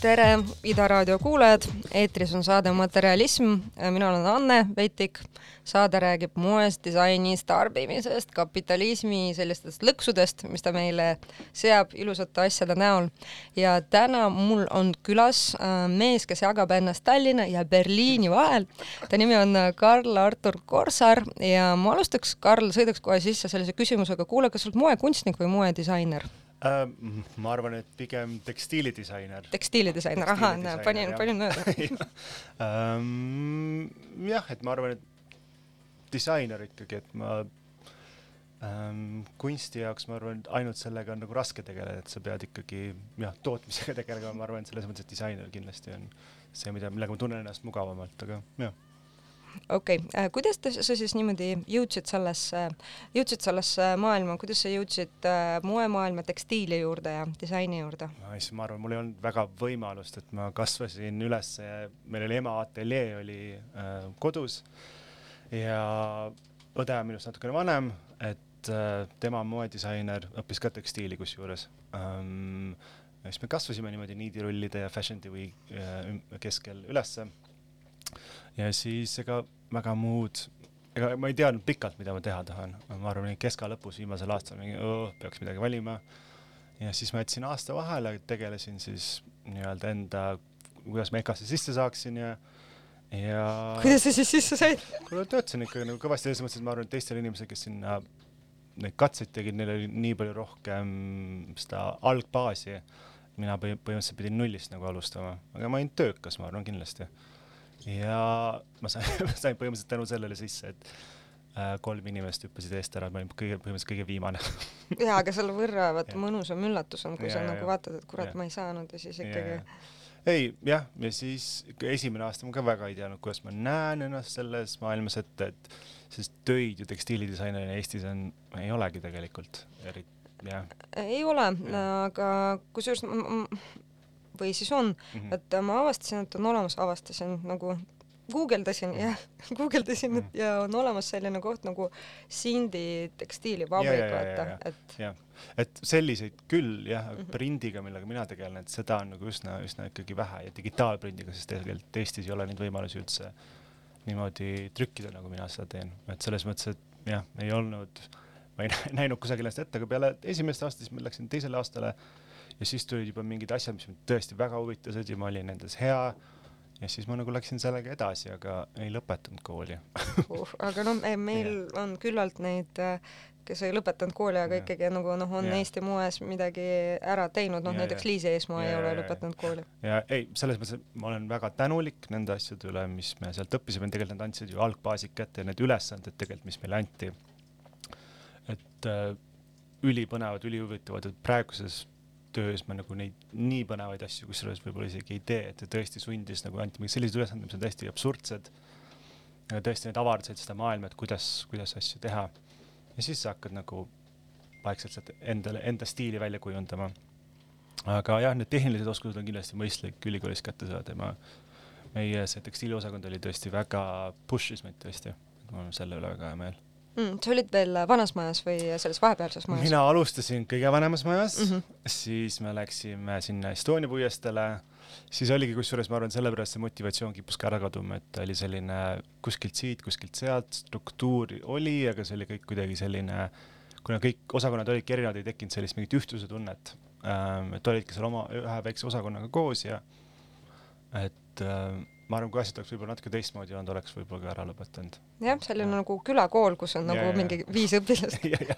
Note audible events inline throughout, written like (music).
tere, Ida raadio kuulajad, eetris on saade Materialism, mina olen Anne Vetik. saade räägib moest, disainist, tarbimisest, kapitalismi sellistest lõksudest, mis ta meile seab ilusate asjade näol. ja täna mul on külas äh, mees, kes jagab ennast Tallinna ja Berliini vahel. ta nimi on Karl Artur Korsar ja ma alustaks, Karl, sõidaks kohe sisse sellise küsimusega, kuule, kas sa oled moekunstnik või moedisainer? Äh,? ma arvan, et pigem tekstiilidisainer. tekstiilidisainer, ahah, panin, panin mööda (laughs) ähm, jah, et ma arvan, et disainer ikkagi, et ma ähm, kunsti jaoks ma arvan, et ainult sellega on nagu raske tegeleda, et sa pead ikkagi jah, tootmisega tegelema, ma arvan, et selles mõttes, et disainer kindlasti on see, mida, millega ma tunnen ennast mugavamalt, aga jah okei okay., äh, kuidas te, sa siis niimoodi jõudsid sellesse, jõudsid sellesse maailma, kuidas sa jõudsid äh, moemaailma tekstiili juurde ja disaini juurde? issand, ma arvan, mul ei olnud väga võimalust, et ma kasvasin üles, meil oli ema ateljee oli äh, kodus ja õde on minust natukene vanem, et äh, tema on moedisainer, õppis ka tekstiili kusjuures ähm,. siis me kasvasime niimoodi niidirullide ja Fashion TV äh, keskel ülesse ja siis ega väga muud, ega ma ei teadnud pikalt, mida ma teha tahan, ma arvan, keska lõpus viimasel aastal mingi peaks midagi valima. ja siis ma jätsin aasta vahele, tegelesin siis nii-öelda enda, kuidas ma EKA-sse sisse saaksin ja ja kuidas sa siis sisse said? kuule, töötasin ikka nagu kõvasti, selles mõttes, et ma arvan, et teistel inimestel, kes sinna neid katseid tegid, neil oli nii palju rohkem seda algbaasi. mina põhimõtteliselt pidin nullist nagu alustama, aga ma olin töökas, ma arvan kindlasti ja ma sain, (laughs) sain põhimõtteliselt tänu sellele sisse, et äh, kolm inimest hüppasid eest ära, ma olin kõige, põhimõtteliselt kõige viimane (laughs) jaa, aga selle võrra vaata mõnusam üllatus on, kui ja, sa ja, nagu vaatad, et kurat, ma ei saanud ja siis ikkagi. ei jah, ja siis esimene aasta ma ka väga ei teadnud, kuidas ma näen ennast selles maailmas ette, et sest töid ju tekstiilidisainerina Eestis on, ei olegi tegelikult eriti jah. ei ole, aga kusjuures või siis on. Mm, -hmm. et ma avastasin, et on olemas, avastasin nagu guugeldasin ja (laughs) guugeldasin mm ja on olemas selline koht nagu Sindi tekstiilivabrik, vaata, et jah, et selliseid küll jah mm, -hmm. prindiga, millega mina tegelen, et seda on nagu üsna, üsna ikkagi vähe ja digitaalprindiga, sest tegelikult Eestis ei ole neid võimalusi üldse niimoodi trükkida, nagu mina seda teen, et selles mõttes, et jah, ei olnud, ma ei (laughs) näinud kusagil ennast ette, aga peale esimest aastat, siis ma läksin teisele aastale ja siis tulid juba mingid asjad, mis mind tõesti väga huvitasid ja ma olin nendes hea ja siis ma nagu läksin sellega edasi, aga ei lõpetanud kooli uh, (laughs) aga noh, meil yeah. on küllalt neid, kes ei lõpetanud kooli, aga yeah. ikkagi nagu noh, on yeah. Eesti moes midagi ära teinud, noh yeah, näiteks yeah. Liisi Eesmaa yeah, ei ole lõpetanud kooli. ja ei, selles mõttes, et ma olen väga tänulik nende asjade üle, mis me sealt õppisime, tegelikult nad andsid ju algbaasid kätte ja need ülesanded tegelikult, mis meile anti. et äh, ülipõnevad, ülihuvitavad, et praeguses töös ma nagu neid nii põnevaid asju kusjuures võib-olla isegi ei tee, et tõesti sundis nagu anti mingi sellised ülesanded, mis on täiesti absurdsed. tõesti need avardasid seda maailma, et kuidas, kuidas asju teha. ja siis sa hakkad nagu vaikselt sealt endale, enda stiili välja kujundama. aga jah, need tehnilised oskused on kindlasti mõistlik ülikoolis kätte saada ja ma, meie see tekstiiliosakond oli tõesti väga, push'is meid tõesti, mul on selle üle väga hea meel mm,. sa olid veel vanas majas või selles vahepealses majas? mina alustasin kõige vanemas majas mm, -hmm. siis me läksime sinna Estonia puiesteele, siis oligi kusjuures, ma arvan, sellepärast see motivatsioon kippus ka ära kaduma, et oli selline kuskilt siit, kuskilt sealt, struktuuri oli, aga see oli kõik kuidagi selline, kuna kõik osakonnad olidki erinevad, ei tekkinud sellist mingit ühtsuse tunnet ähm,. et olidki seal oma ühe väikse osakonnaga koos ja et äh, ma arvan, kui asjad oleks võib-olla natuke teistmoodi olnud, oleks võib-olla ka ära lõpetanud. jah, selline ja. nagu külakool, kus on ja, nagu ja, mingi viis õpilast. Jah (laughs) ja,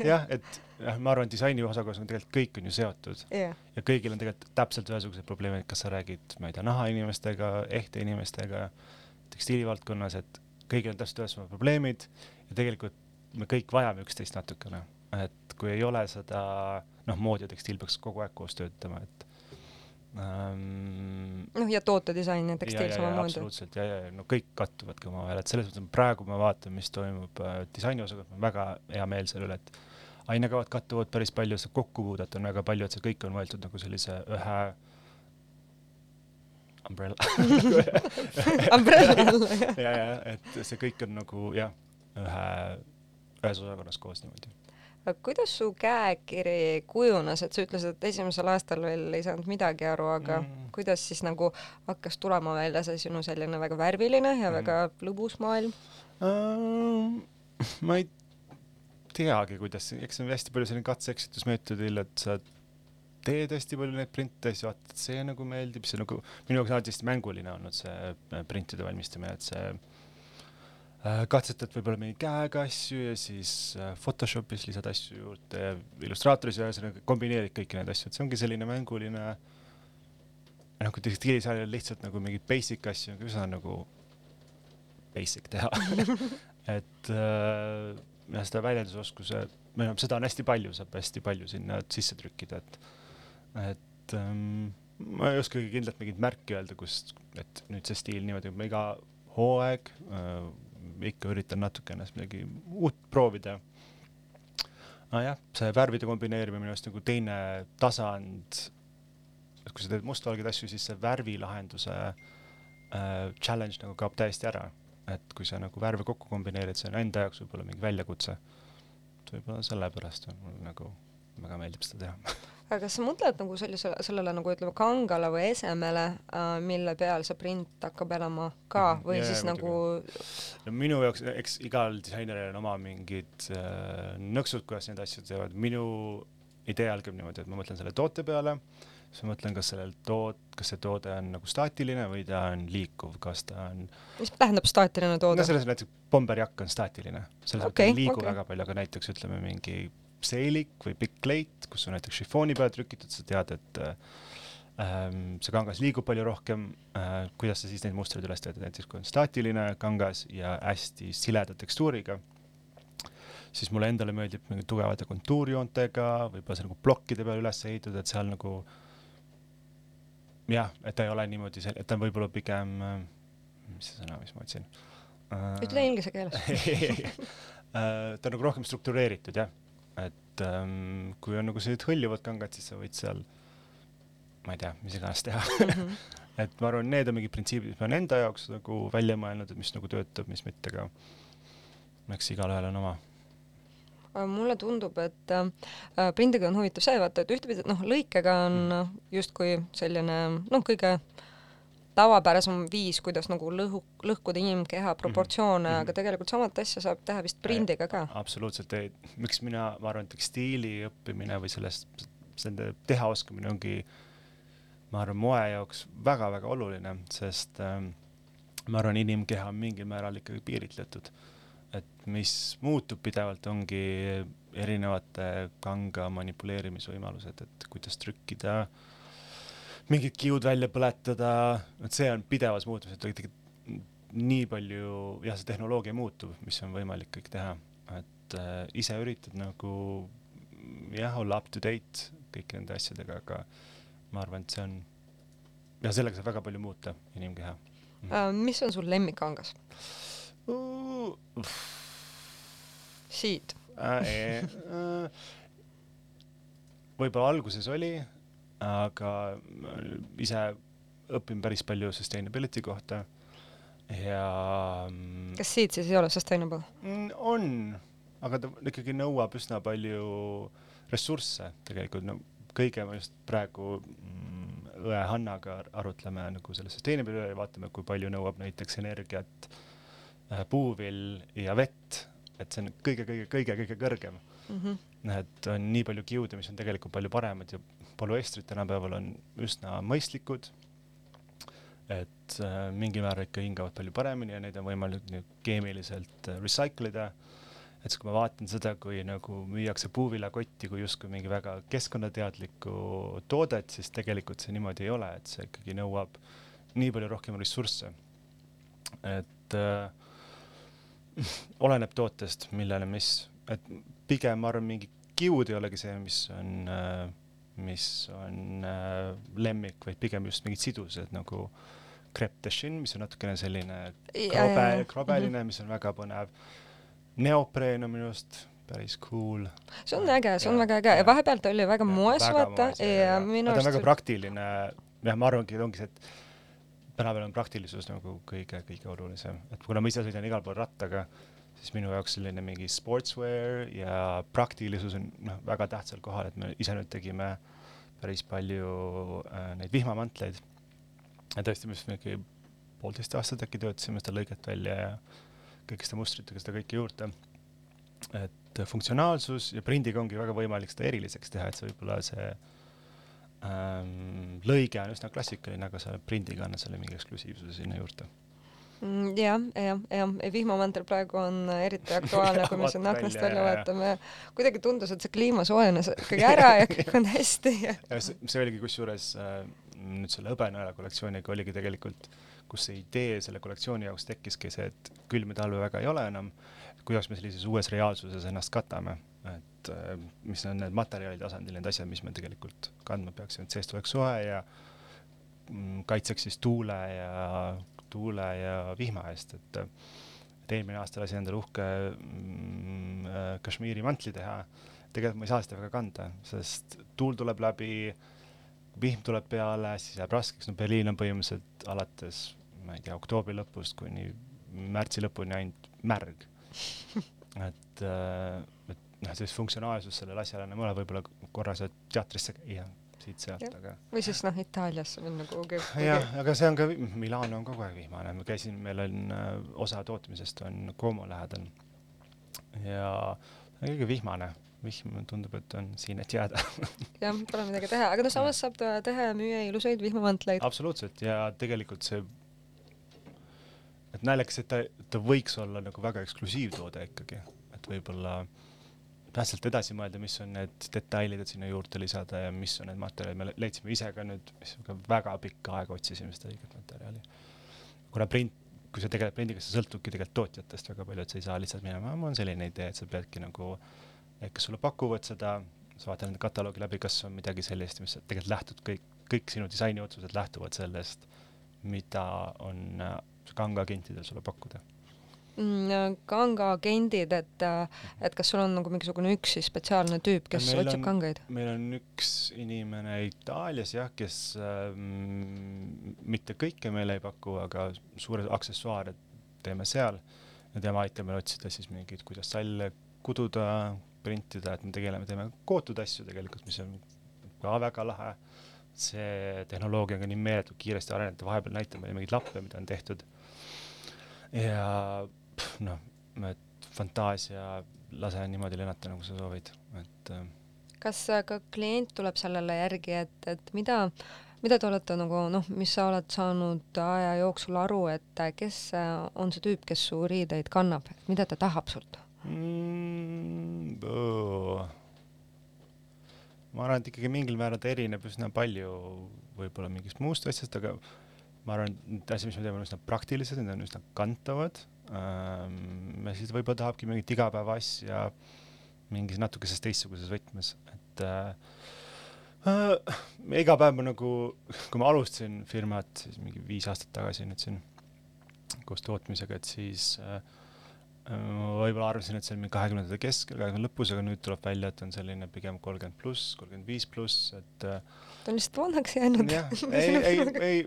ja, et jah, ma arvan, disaini osakonnas on tegelikult kõik on ju seotud. Ja, ja kõigil on tegelikult täpselt ühesugused probleemid, kas sa räägid, ma ei tea, nahainimestega, ehte inimestega, tekstiilivaldkonnas, et kõigil on täpselt ühesugused probleemid ja tegelikult me kõik vajame üksteist natukene, et kui ei ole seda, noh, mood ja tekstiil peaks kogu aeg koos töötama, et ähm,. noh, ja tootedisain ja tekstiil samamoodi. absoluutselt ja, ja no kõik kattuvadki omavahel, et selles mõttes praegu ma vaatan, mis toimub äh, disainiosakond, mul on väga hea meel selle üle, et ainekavad kattuvad päris palju, seda kokkupuudet on väga palju, et see kõik on võetud nagu sellise ühe umbrella (laughs) umbrella (laughs) ja, ja, et see kõik on nagu jah, ühe, ühes osakonnas koos niimoodi kuidas su käekiri kujunes, et sa ütlesid, et esimesel aastal veel ei saanud midagi aru, aga mm. kuidas siis nagu hakkas tulema välja see sinu selline väga värviline ja mm. väga lõbus maailm uh,? (laughs) ma ei teagi, kuidas, eks see on hästi palju selline katse-eksitusmeetodil, et sa teed hästi palju neid printe, siis vaatad, see nagu meeldib, see nagu minu jaoks on alati hästi mänguline olnud see printide valmistamine, et see katsetad võib-olla mingi käega asju ja siis äh, Photoshopis lisad asju juurde ja Illustratoris ühesõnaga kombineerid kõiki neid asju, et see ongi selline mänguline kui tekstiilisaalil lihtsalt nagu mingeid basic asju, üsna nagu basic teha. (laughs) Et äh, ja seda väljendusoskuse, või noh, seda on hästi palju, saab hästi palju sinna sisse trükkida, et, et ähm, ma ei oskagi kindlalt mingit märki öelda, kust, et nüüd see stiil niimoodi, ma iga hooaeg äh, ikka üritan natuke ennast midagi uut proovida. aga jah, see värvide kombineerimine minu arust nagu teine tasand, et kui sa teed mustvalgeid asju, siis see värvilahenduse äh, challenge nagu kaob täiesti ära et kui sa nagu värve kokku kombineerid, see on enda jaoks võib-olla mingi väljakutse. võib-olla sellepärast on mul nagu väga meeldib seda teha (laughs) aga kas sa mõtled nagu sellisele, sellele nagu ütleme kangale või esemele äh,, mille peal see print hakkab elama ka mhm. või ja, siis ja, nagu no minu jaoks, eks igal disaineril on oma mingid äh, nõksud, kuidas neid asju teevad, minu idee algab niimoodi, et ma mõtlen selle toote peale siis ma mõtlen, kas sellel tood-, kas see toode on nagu staatiline või ta on liikuv, kas ta on. mis tähendab staatiline toode? no selles näiteks bomberjakk on staatiline, selles okay, mõttes ei liigu okay. väga palju, aga näiteks ütleme mingi seelik või pikk kleit, kus on näiteks šifooni peale trükitud, sa tead, et ähm, see kangas liigub palju rohkem äh,. kuidas sa siis neid mustreid üles teed, näiteks kui on staatiline kangas ja hästi sileda tekstuuriga siis mulle endale meeldib mingi tugevate kontuurjoontega, võib-olla see nagu plokkide peale üles ehitatud, et seal nagu äh, jah, et ta ei ole niimoodi, et ta on võib-olla pigem, äh, mis see sõna, mis ma otsin uh,? ütle inglise keeles uh, (laughs) ta on nagu rohkem struktureeritud jah, et um, kui on nagu sellised hõljuvad kangad, siis sa võid seal, ma ei tea, mis iganes teha mm. -hmm. (laughs) et ma arvan, need on mingid printsiibid, mis ma olen enda jaoks nagu välja mõelnud, et mis nagu töötab, mis mitte, aga eks igalühel on oma mulle tundub, et äh, prindiga on huvitav see, vaata, et ühtepidi, noh, lõikega on mm. justkui selline noh, kõige tavapärasem viis, kuidas nagu lõhu, lõhkuda inimkeha proportsioone mm, -hmm. aga tegelikult samat asja saab teha vist prindiga ka. absoluutselt, miks mina, ma arvan, tekstiili õppimine või sellest, selle teha oskamine ongi, ma arvan, moe jaoks väga-väga oluline, sest ähm, ma arvan, inimkeha on mingil määral ikkagi piiritletud et mis muutub pidevalt, ongi erinevate kanga manipuleerimisvõimalused, et kuidas trükkida, mingid kiud välja põletada, et see on pidevas muutumises, et nii palju, jah, see tehnoloogia muutub, mis on võimalik kõik teha, et äh, ise üritad nagu jah, olla up to date kõiki nende asjadega, aga ma arvan, et see on, ja sellega saab väga palju muuta inimkeha. Mm.. Uh, mis on sul lemmikkangas? Uh,? siit. Äh,. Äh, võib-olla alguses oli, aga ise õpin päris palju sustainability kohta ja. Mm, kas siit siis ei ole sustainable? Mm, on, aga ta ikkagi nõuab üsna palju ressursse tegelikult, no kõige ma just praegu mm, õe Hannaga arutleme nagu selle sustainable üle ja vaatame, kui palju nõuab näiteks energiat äh, puuvill ja vett et see on kõige-kõige-kõige-kõige kõrgem mm. -hmm. et on nii palju kiude, mis on tegelikult palju paremad ja polüestrid tänapäeval on üsna mõistlikud. et äh, mingil määral ikka hingavad palju paremini ja neid on võimalik nüüd keemiliselt äh, recycle ida. et siis, kui ma vaatan seda, kui nagu müüakse puuviljakotti kui justkui mingi väga keskkonnateadlikku toodet, siis tegelikult see niimoodi ei ole, et see ikkagi nõuab nii palju rohkem ressursse. et äh, (laughs) oleneb tootest, millele, mis, et pigem ma arvan, mingi kiud ei olegi see, mis on, äh, mis on äh, lemmik, vaid pigem just mingid sidused nagu chine, mis on natukene selline krobe, krobeline mm, -hmm. mis on väga põnev. neopreen on minu arust päris cool. see on äge, see on ja, väga äge ja vahepeal ta oli väga moes, vaata, ja minu arust. ta on väga praktiline, jah, ma arvangi, et ongi see, et tänapäeval on praktilisus nagu kõige-kõige olulisem, et kuna ma ise sõidan igal pool rattaga, siis minu jaoks selline mingi sportswear ja praktilisus on noh, väga tähtsal kohal, et me ise nüüd tegime päris palju äh, neid vihmamantleid. ja tõesti, me vist mingi poolteist aastat äkki töötasime seda lõiget välja ja kõike seda mustritega seda kõike juurde. et funktsionaalsus ja prindiga ongi väga võimalik seda eriliseks teha, et see võib-olla see ähm, lõige on üsna klassikaline, aga sa prindiga annad selle mingi eksklusiivsuse sinna juurde jah, jah, jah, vihmamantel praegu on eriti (laughs) aktuaalne, kui me siin aknast välja vaatame. kuidagi tundus, et see kliima soojenes ikkagi ära ja kõik on (laughs) hästi ja see, see oligi kusjuures äh, nüüd selle hõbenõela kollektsiooniga oligi tegelikult, kus see idee selle kollektsiooni jaoks tekkiski see, et külma talve väga ei ole enam, kuidas me sellises uues reaalsuses ennast katame. Et äh, mis on need materjali tasandil need asjad, mis me tegelikult kandma peaksime, et seest oleks soe ja mm, kaitseks siis tuule ja, tuule ja vihma eest, et et eelmine aasta lasin endale uhke mm, äh, kašmiiri mantli teha. tegelikult ma ei saa seda väga kanda, sest tuul tuleb läbi, vihm tuleb peale, siis jääb raskeks, no Berliin on põhimõtteliselt alates, ma ei tea, oktoobri lõpust kuni märtsi lõpuni ainult märg. Et, äh, et noh, sellist funktsionaalsust sellel asjal enam ei ole, võib-olla korra saad teatrisse käia siit-sealt, aga. või siis noh, Itaaliasse minna kuhugi. jah, aga see on ka, Milano on kogu aeg vihmane, ma käisin, meil on äh, osa tootmisest on Como lähedal. Ja kõige vihmane. Vihm tundub, et on siin, et jääda. (laughs) Jah, pole midagi teha, aga no samas saab teha ja müüa ilusaid vihmamantleid. absoluutselt. Ja tegelikult see, et naljakas, et ta, ta võiks olla nagu väga eksklusiivtoode ikkagi, et võib-olla äh, täpselt edasi mõelda, mis on need detailid, et sinna juurde lisada ja mis on need materjalid, me leidsime ise ka nüüd, väga pikka aega otsisime seda õiget materjali. kuna print, kui sa tegeled prindiga, sa sõltudki tegelikult tootjatest väga palju, et sa ei saa lihtsalt minema, mul on selline idee, et sa peadki nagu, et kes sulle pakuvad seda, sa vaatad nende kataloogi läbi, kas on midagi sellist, mis tegelikult lähtud kõik, kõik sinu disainiotsused lähtuvad sellest, mida on äh, kangaagentidel sulle pakkuda kanga agendid, et, et kas sul on nagu mingisugune üks siis spetsiaalne tüüp, kes meil otsib on, kangaid? meil on üks inimene Itaalias jah, kes ähm, mitte kõike meile ei paku, aga suured aksessuaare teeme seal ja tema aitab meil otsida siis mingeid, kuidas salle kududa, printida, et me tegeleme, teeme kootud asju tegelikult, mis on ka väga lahe. see tehnoloogia on ka nii meeletult kiiresti arenenud, vahepeal näitab meile mingeid lappe, mida on tehtud. ja noh, et fantaasia lase niimoodi lennata, nagu sa soovid, et. Äh, kas ka klient tuleb sellele järgi, et, et mida, mida te olete nagu noh, mis sa oled saanud aja jooksul aru, et kes on see tüüp, kes su riideid kannab, mida ta tahab sult mm,? ma arvan, et ikkagi mingil määral ta erineb üsna palju võib-olla mingist muust asjast, aga ma arvan, et asjad, mis me teeme, on üsna praktilised, need on üsna kantavad ähm,. siis võib-olla tahabki mingit igapäevaasja mingis natukeses teistsuguses võtmes, et äh, äh, iga päev ma nagu, kui ma alustasin firmat siis mingi viis aastat tagasi nüüd siin koos tootmisega, et siis äh, ma võib-olla arvasin, et see on mingi kahekümnendate keskel, kahekümne lõpus, aga nüüd tuleb välja, et on selline pigem kolmkümmend pluss, kolmkümmend viis pluss, et. Äh, ta on lihtsalt vanaks jäänud. jah, ei, ei, ei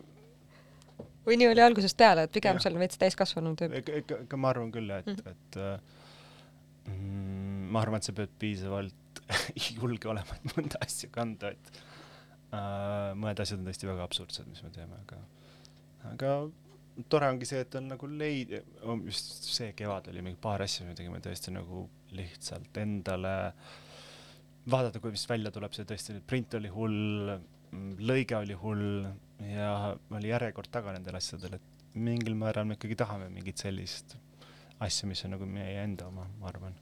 või nii oli algusest peale, et pigem seal veits täiskasvanu tüüp? ikka, ikka ma arvan küll, et mm, et äh, mm, ma arvan, et sa pead piisavalt (laughs) julge olema, et mõnda asja kanda, et äh, mõned asjad on tõesti väga absurdsed, mis me teeme, aga, aga tore ongi see, et on nagu leid-, just see kevad oli mingi paar asja, me tegime tõesti nagu lihtsalt endale vaadata, kui, mis välja tuleb, see tõesti, print oli hull, lõige oli hull ja oli järjekord taga nendel asjadel, et mingil määral me ikkagi tahame mingit sellist asja, mis on nagu meie enda oma, ma arvan.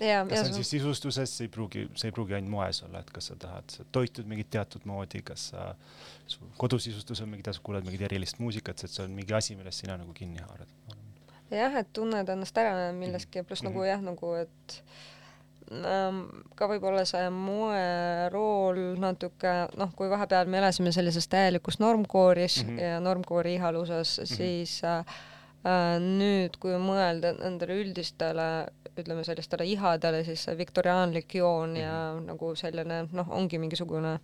kas see on siis sisustuses, see ei pruugi, see ei pruugi ainult moes olla, et kas sa tahad, sa toitud mingit teatud moodi, kas sa, su kodusisustus on mingi, sa kuulad mingit erilist muusikat, et see on mingi asi, millest sina nagu kinni haarad. jah, et tunned ennast ära milleski, pluss mm -hmm. nagu jah, nagu et Ähm, ka võib-olla see moerool natuke, noh, kui vahepeal me elasime sellises täielikus normkooris mm -hmm. ja normkoori ihaluses mm, -hmm. siis äh, äh, nüüd, kui mõelda nendele üldistele, ütleme sellistele ihadele, siis see viktoriaanlik joon mm -hmm. ja mhm. nagu selline noh, ongi mingisugune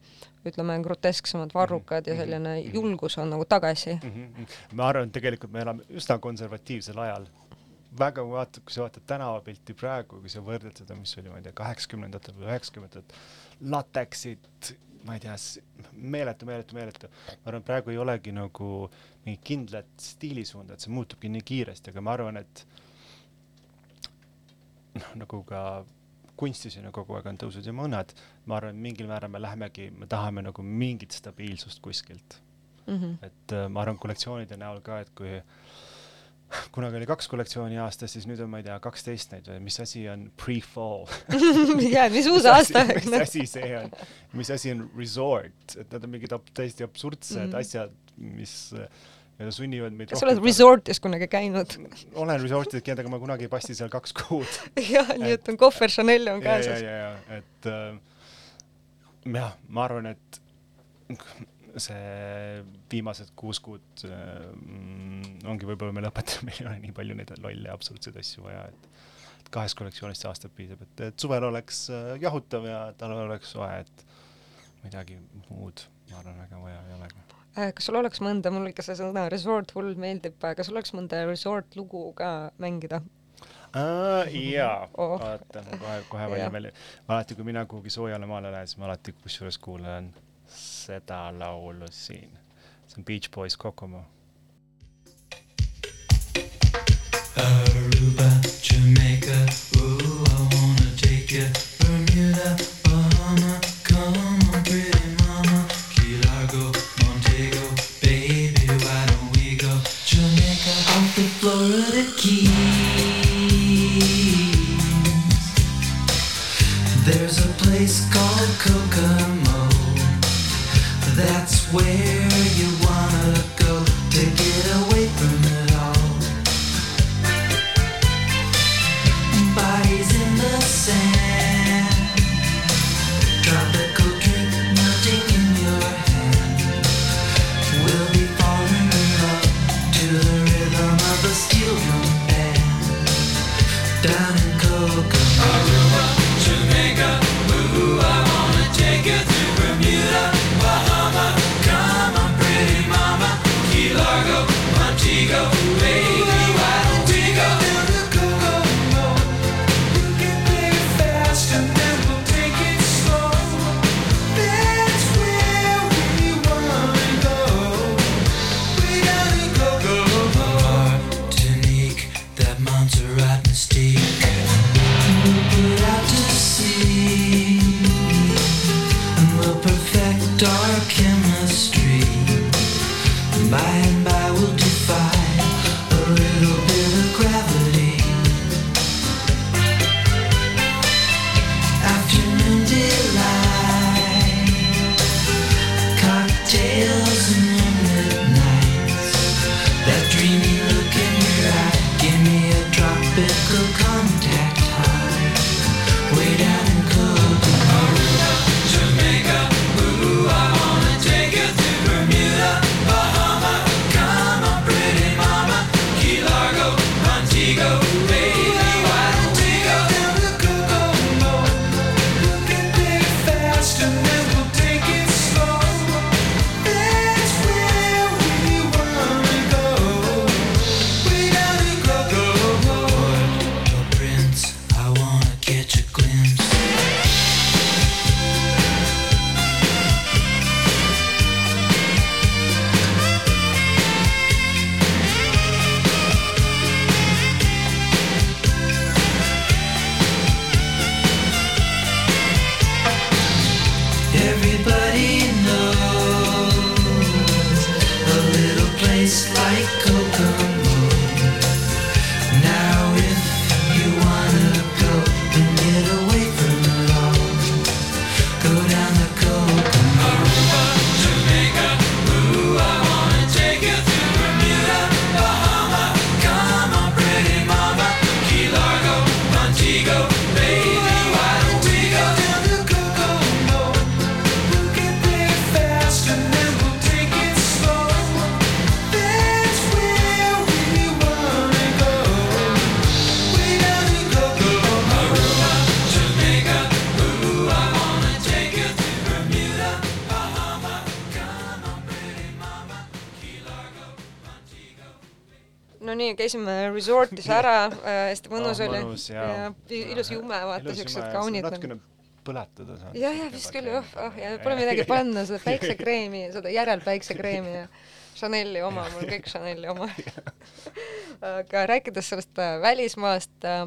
ütleme grotesksemad varrukad mm -hmm. ja selline julgus on nagu tagasi mm. -hmm. ma arvan, et tegelikult me elame üsna konservatiivsel ajal väga vaata, kui sa vaatad tänavapilti praegu, kui sa võrdled seda, mis oli, ma ei tea, kaheksakümnendatel või üheksakümnendatel, lateksid, ma ei tea, meeletu, meeletu, meeletu. ma arvan, praegu ei olegi nagu mingit kindlat stiilisuunda, et see muutubki nii kiiresti, aga ma arvan, et noh, nagu ka kunstis on ju kogu aeg on tõusud ja mõõnad, ma arvan, et mingil määral me lähemegi, me tahame nagu mingit stabiilsust kuskilt mm. -hmm. et äh, ma arvan, kollektsioonide näol ka, et kui kunagi oli kaks kollektsiooni aastas, siis nüüd on, ma ei tea, kaksteist neid või mis asi on pre-fall (laughs) jaa, mis uus aasta mis asi see on, mis asi on resort, et need on mingid ab täiesti absurdsed mm -hmm. asjad, mis ja sunnivad meid kas sa oled resortis kunagi käinud? (laughs) olen resortis käinud, aga ma kunagi ei passi seal kaks kuud (laughs) jah, nii et on kohver Chanel'i on kaasas. ja, ja, ja, et äh, jah, ma arvan, et see viimased kuus kuud äh, ongi võib-olla meil õpetaja, (laughs) meil ei ole nii palju neid lolle absurdseid asju vaja, et kahest kollektsioonist see aasta piisab, et, et suvel oleks äh, jahutav ja talvel oleks soe, et midagi muud, ma arvan, väga vaja ei olegi äh, kas sul oleks mõnda, mulle ikka see sõna resort hull meeldib, kas sul oleks mõnda resort lugu ka mängida? Uh, jaa (laughs) oh., oota, ma kohe, kohe valin välja. alati, kui mina kuhugi soojale maale lähen, siis ma alati kusjuures kuulan seda laulu siin. see on Beach Boys Kokomo. Aruba, Jamaica, ooh, I wanna take you. drop it. Resort'is ära (laughs) äh,, hästi mõnus Ah, oli ja pi- ilus jume, vaata siuksed kaunid natukene põletada saanud. jah, jah, vist küll jah, ah ja pole midagi panna, seda (laughs) päiksekreemi, seda järelpäiksekreemi ja Chanel'i oma, mul kõik Chanel'i oma. (laughs) aga rääkides sellest äh, välismaast äh,,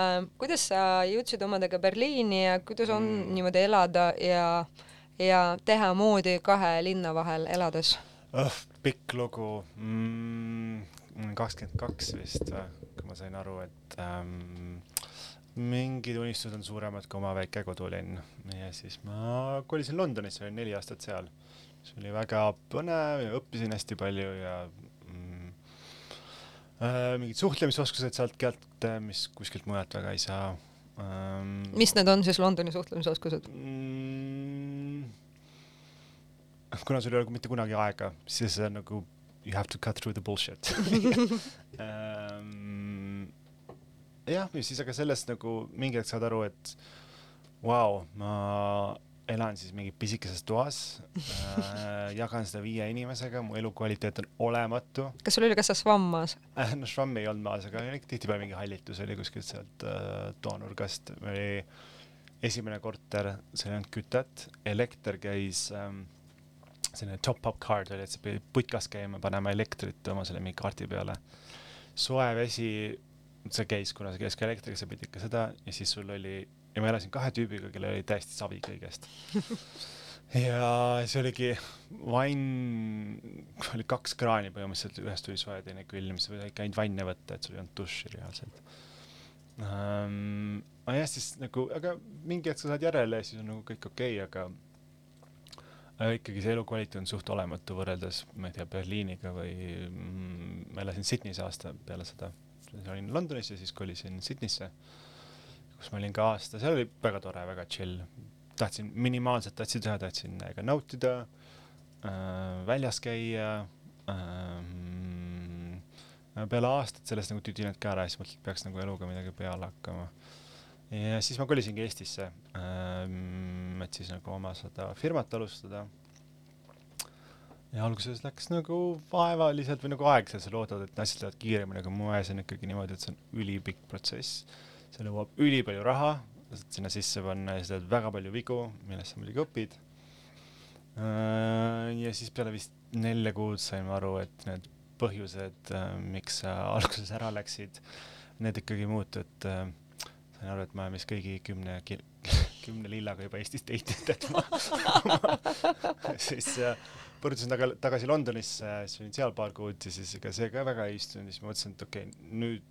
äh, kuidas sa jõudsid omadega Berliini ja kuidas on mm. niimoodi elada ja, ja teha moodi kahe linna vahel elades? oh, pikk lugu mm,, kakskümmend kaks vist või, kui ma sain aru, et ähm, mingid unistused on suuremad kui oma väike kodulinn ja siis ma kolisin Londonisse, olin neli aastat seal. see oli väga põnev ja õppisin hästi palju ja mm, äh, mingid suhtlemisoskused sealt kätte, mis kuskilt mujalt väga ei saa ähm,. mis need on siis Londoni suhtlemisoskused? mm, kuna sul ei ole mitte kunagi aega, siis see on nagu you have to cut through the bullshit. Um, (laughs) jah, ja siis aga sellest nagu mingi hetk saad aru, et vau wow,, ma elan siis mingi pisikeses toas äh,, jagan seda viie inimesega, mu elukvaliteet on olematu. Kas sul oli ka see švamm maas? äh, no švammi ei olnud maas, aga tihtipeale mingi hallitus oli kuskilt sealt äh, toanurgast, oli esimene korter, seal ei olnud kütet, elekter käis ähm, selline top-up card oli, et sa pidid putkas käima, panema elektrit oma selle mingi kaardi peale. soe vesi, see käis, kuna see käis ka elektriga, sa pidid ikka seda ja siis sul oli, ja ma elasin kahe tüübiga, kellel oli täiesti savi kõigest (laughs) ja see oligi vann, oli kaks kraani põhimõtteliselt, ühest tuli soe, teine külm, sa ikka ainult vanne võtta, et sul ei olnud duši reaalselt um,. aga jah, siis nagu, aga mingi hetk sa saad järele ja siis on nagu kõik okei okay,, aga aga ikkagi see elukvaliteet on suht olematu võrreldes, ma ei tea, Berliiniga või mm, ma elasin Sydneys aasta peale seda. olin Londonis ja siis kolisin Sydneysse, kus ma olin ka aasta, seal oli väga tore, väga chill. tahtsin minimaalset asju teha, tahtsin ka nautida äh,, väljas käia äh,. peale aastat sellest nagu tüdinenud ka ära ja siis mõtlesin, et peaks nagu eluga midagi peale hakkama ja siis ma kolisingi Eestisse ähm,, et siis nagu oma seda firmat alustada. ja alguses läks nagu vaevaliselt või nagu aeglaselt, sa loodad, et asjad lähevad kiiremini, aga mu ajas on ikkagi niimoodi, et see on ülipikk protsess. see nõuab ülipalju raha, sinna sisse panna ja sa teed väga palju vigu, millest sa muidugi õpid äh,. ja siis peale vist nelja kuud sain ma aru, et need põhjused äh,, miks sa alguses ära läksid, need ikkagi ei muutu, et äh, sain aru, et ma olen vist kõigi kümne, (laughs) kümne lillaga juba Eestis teitinud, et ma, ma (laughs) (laughs) siis äh, pöördusin taga, tagasi Londonisse, siis olin seal paar kuud ja siis ega see ka väga ei istunud, siis ma mõtlesin, et okei okay,, nüüd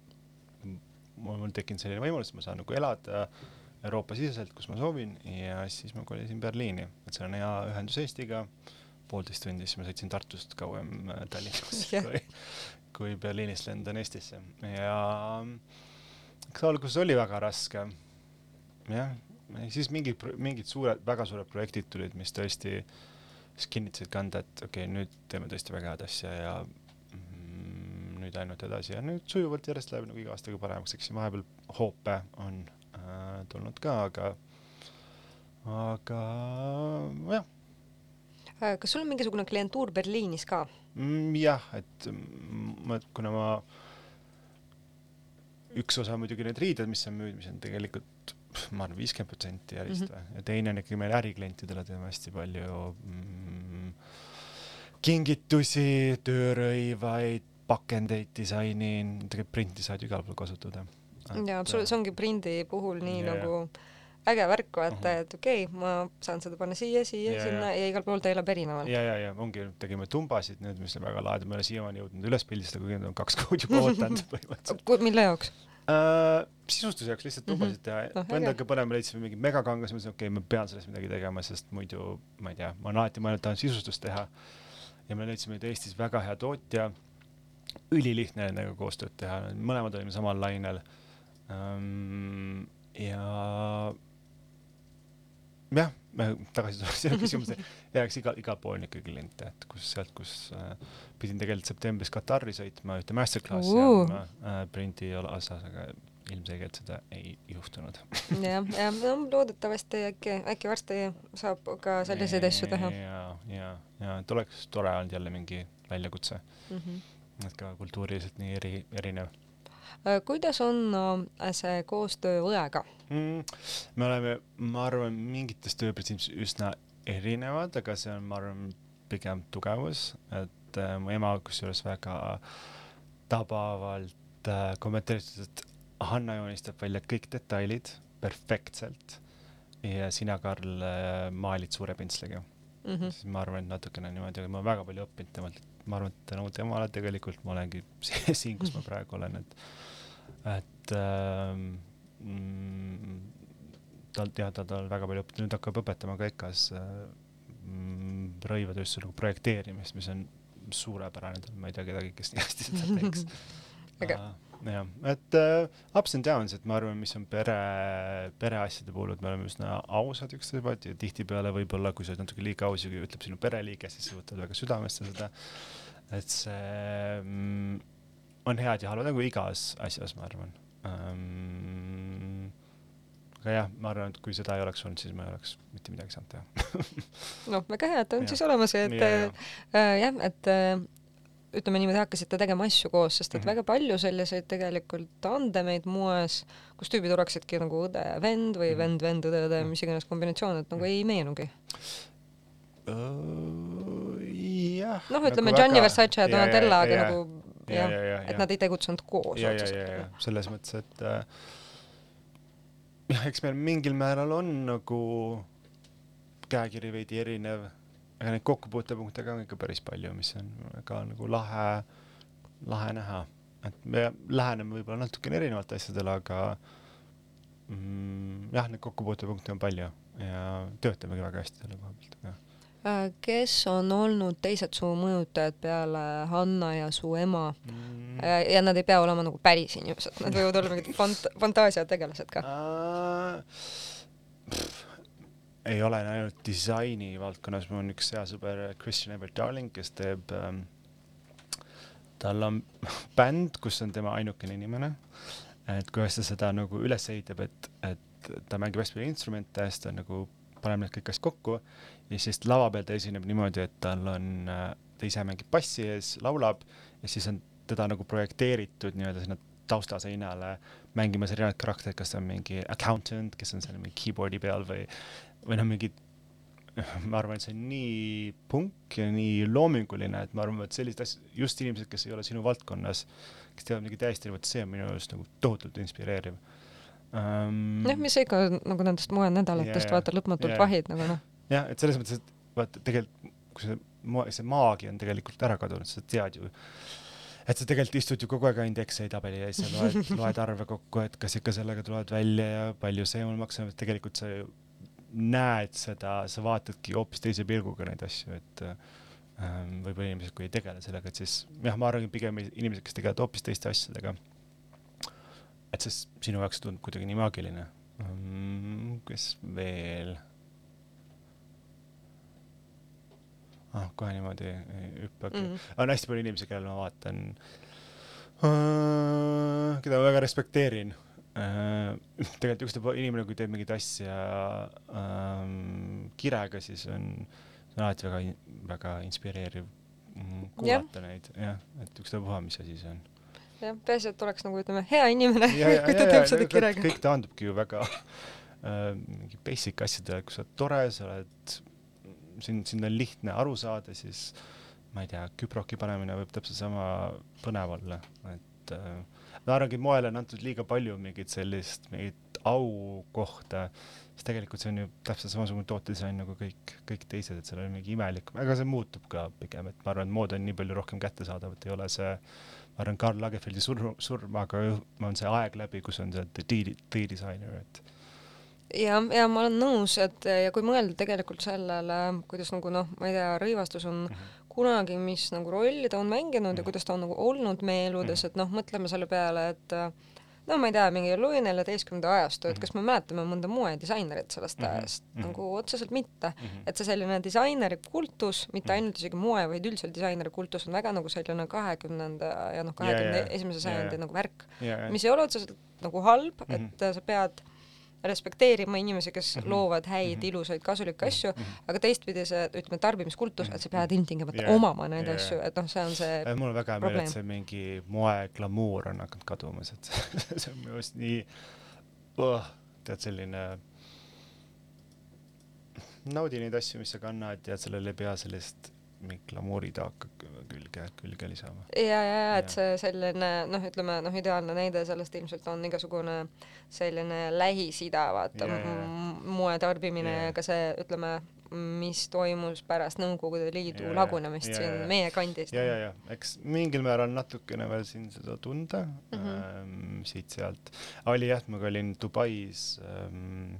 mul on tekkinud selline võimalus, et ma saan nagu elada Euroopa-siseselt, kus ma soovin ja siis ma kolisin Berliini, et seal on hea ühendus Eestiga, poolteist tundi, siis ma sõitsin Tartust kauem äh, Tallinnasse yeah. kui, kui Berliinist lendan Eestisse. Ja eks alguses oli väga raske. jah, siis mingid, mingid suured, väga suured projektid tulid, mis tõesti siis kinnitasid kanda, et okei okay,, nüüd teeme tõesti väga head asja ja mm, nüüd ainult edasi ja nüüd sujuvalt järjest läheb nagu iga aastaga paremaks, eks siin vahepeal hoope on äh, tulnud ka, aga, aga jah. kas sul on mingisugune klientuur Berliinis ka mm,? jah, et ma, kuna ma üks osa muidugi need riided, mis on müüd, mis on tegelikult ma arvan, viiskümmend protsenti ärist või mm -hmm. ja teine on ikkagi meil äriklientidele teeme hästi palju mm, kingitusi, töörõivaid, pakendeid disainin, tegelikult printi saad ju igal pool kasutada. ja absoluutselt, see ongi prindi puhul nii yeah. nagu äge värk, vaata uh, -huh. et okei okay,, ma saan seda panna siia, siia sinna yeah. ja igal pool ta elab erinevalt. ja, ja, ja ongi, tegime tumbasid nüüd, mis on väga lahedad, ma ei ole siiamaani jõudnud üles pildistada, kuigi need on kaks kuud juba (laughs) ootanud põhimõtteliselt mille jaoks uh,? sisustuse jaoks lihtsalt tumbasid mm -hmm. teha no,, endaga põnev, me leidsime mingi megakangas, ma mõtlesin, okei okay,, ma pean sellest midagi tegema, sest muidu ma ei tea, ma olen alati mõelnud, tahan sisustust teha. ja me leidsime Eestis väga hea tootja, ülilihtne nendega koostööd teha, mõlemad olime samal lainel um,. ja jah, tagasi tulles (laughs) sinu küsimuse, ja eks igal, pool on ikkagi kliente, et kus sealt, kus äh, pidin tegelikult septembris Katari sõitma ühte masterclass'i andma äh, printi osas, aga ilmselgelt seda ei juhtunud. (laughs) jah, ja no loodetavasti äkki, äkki varsti saab ka selliseid asju teha. ja, ja, ja et oleks tore olnud jälle mingi väljakutse. Mm. -hmm et ka kultuuriliselt nii eri, erinev. Äh, kuidas on äh, see koostöö õega mm,? me oleme, ma arvan, mingites tööprintsiipides üsna erinevad, aga see on, ma arvan, pigem tugevus, et äh, mu ema kusjuures väga tabavalt äh, kommenteeris, et Hanna joonistab välja kõik detailid perfektselt ja sina, Karl äh,, maalid suure pintsliga mm. -hmm. siis ma arvan, et natukene niimoodi, aga ma olen väga palju õppinud temalt, ma arvan, et tänu temale tegelikult ma olengi (laughs) siin, kus ma praegu olen, et et ähm, mm, tal jah, ta, ta on väga palju õppinud, nüüd hakkab õpetama ka EKA-s mm, rõivatööstuse nagu projekteerimist, mis on suurepärane, ma ei tea kedagi, kes nii hästi seda teeks. Aga uh, jah, et uh, ups and downs, et ma arvan, mis on pere, pereasjade puhul, et me oleme üsna ausad üksteise poolt ja tihtipeale võib-olla, kui sa oled natuke liiga aus ja kui ütleb sinu pereliige, siis sa võtad väga südamesse seda. et see mm, on head ja halvad nagu igas asjas, ma arvan um,. aga jah, ma arvan, et kui seda ei oleks olnud, siis ma ei oleks mitte midagi saanud teha (laughs) noh, väga hea, et on Jah. siis olemas, et Ja, äh, ja. äh, jah, et äh, ütleme niimoodi, hakkasite tegema asju koos, sest et Mhm. väga palju selliseid tegelikult tandemeid moes, kus tüübid oleksidki nagu õde ja vend või Mhm. vend, vend, õde, õde, Mhm. mis iganes kombinatsioon, et nagu Mhm. ei meenugi. uh, jah noh, ütleme nagu Gianni väga- Versace ja Donatella, aga ja, nagu ja, jah, ja, ja, et ja. nad ei tegutsenud koos otseselt. selles mõttes, et äh, jah, (laughs) eks meil mingil määral on nagu käekiri veidi erinev, aga neid kokkupuutepunkte ka on ikka päris palju, mis on väga nagu lahe, lahe näha. et me läheneme võib-olla natukene erinevalt asjadele, aga mm, jah, neid kokkupuutepunkte on palju ja töötamegi väga hästi selle koha pealt, aga Äh, kes on olnud teised su mõjutajad peale Hanna ja su ema? mm. Äh, ja nad ei pea olema nagu päris inimesed, nad võivad olla mingid fant-, fantaasiategelased ka. Pff, ei ole ainult disaini valdkonnas, mul on üks hea sõber Christian Everett Darling, kes teeb ähm,, tal on (laughs) bänd, kus on tema ainukene inimene. et kuidas ta seda nagu üles ehitab, et, et ta mängib hästi palju instrumente, siis ta nagu paneb need kõik asjad kokku ja siis lava peal ta esineb niimoodi, et tal on, ta ise mängib bassi ees, laulab ja siis on teda nagu projekteeritud nii-öelda sinna taustaseinale mängimas erinevaid karaktereid, kas ta on mingi accountant, kes on seal mingi keyboard'i peal või, või noh, mingid (laughs) ma arvan, et see on nii punk ja nii loominguline, et ma arvan, et sellised asjad, just inimesed, kes ei ole sinu valdkonnas, kes teevad midagi täiesti erinevat, see on minu arust nagu tohutult inspireeriv um, jah, mis sa ikka nagu nendest moenädalatest yeah, vaata lõpmatult yeah. vahid nagu noh. jah, et selles mõttes, et vaata tegelikult, kui see see maagia on tegelikult ära kadunud, sa tead ju, et sa tegelikult istud ju kogu aeg ainult Exceli tabeli ees ja loed, loed arve kokku, et kas ikka sellega tulevad välja ja palju see mul maksab, et tegelikult sa ju näed seda, sa vaatadki hoopis teise pilguga neid asju, et ähm, võib-olla inimesed, kui ei tegele sellega, et siis jah, ma arvan, pigem inimesed, kes tegelevad hoopis teiste asjadega, et siis sinu jaoks tundub kuidagi nii maagiline um,. kes veel? ah, kohe niimoodi ei hüppagi mm. mm.. on hästi palju inimesi, kellel ma vaatan uh,, keda ma väga respekteerin. (laughs) tegelikult ükstapuha inimene, kui teeb mingit asja um, kirega, siis on, on alati väga, väga inspireeriv mm, kuulata neid, jah, et ükstapuha, mis asi see on. Jah, peaasi, et oleks nagu ütleme hea inimene, ja, ja, (laughs) kui ja, ta ja teeb seda kirega. kõik taandubki ju väga (laughs) äh, mingi basic asjadele, kui sa oled tore, sa oled, sind, sind on lihtne aru saada, siis ma ei tea, küproki panemine võib täpselt sama põnev olla, et äh, ma arvangi, moele on antud liiga palju mingit sellist, mingit aukohta, siis tegelikult see on ju täpselt samasugune tootedisain nagu kõik, kõik teised, et seal on mingi imelik, aga see muutub ka pigem, et ma arvan, et mood on nii palju rohkem kättesaadav, et ei ole see ma arvan, Karl Lagerfeldi surm, surmaga on see aeg läbi, kus on see the, designer, et ja, ja ma olen nõus, et ja kui mõelda tegelikult sellele, kuidas nagu noh, ma ei tea, rõivastus on kunagi, mis nagu rolli ta on mänginud ja kuidas ta on nagu olnud meie eludes, et noh, mõtleme selle peale, et no ma ei tea, mingi Louis neljateistkümnenda ajastu, et kas me mäletame mõnda moedisainerit sellest Mhm. ajast Mhm. nagu otseselt mitte. Mhm. et see selline disaineri kultus, mitte Mhm. ainult isegi moe, vaid üldiselt disaineri kultus on väga nagu selline kahekümnenda ja noh, kahekümne esimese Ja, ja. sajandi nagu värk, mis ei ole otseselt nagu halb mm, Mhm. -hmm. et äh, sa pead respekteerima inimesi, kes mm -hmm. loovad häid mm, -hmm. ilusaid, kasulikke asju mm, -hmm. aga teistpidi see, ütleme, tarbimiskultus, et sa pead ilmtingimata yeah. omama neid yeah. asju, et noh, see on see mul on väga hea meel, et see mingi moe glamuur on hakanud kadumas, et (laughs) see on minu arust nii oh, tead, selline naudi neid asju, mis sa kannad ja sellele ei pea sellist mingit glamuuritaaka külge, külge lisama. ja, ja, ja et see selline noh, ütleme noh, ideaalne näide sellest ilmselt on igasugune selline Lähis-Ida vaata moe tarbimine ja ka see ütleme, mis toimus pärast Nõukogude Liidu ja, lagunemist ja, siin ja, meie kandis. ja, ja, ja eks mingil määral natukene veel siin seda tunda mm -hmm. ähm, siit-sealt. oli jah, ma olin Dubais ähm,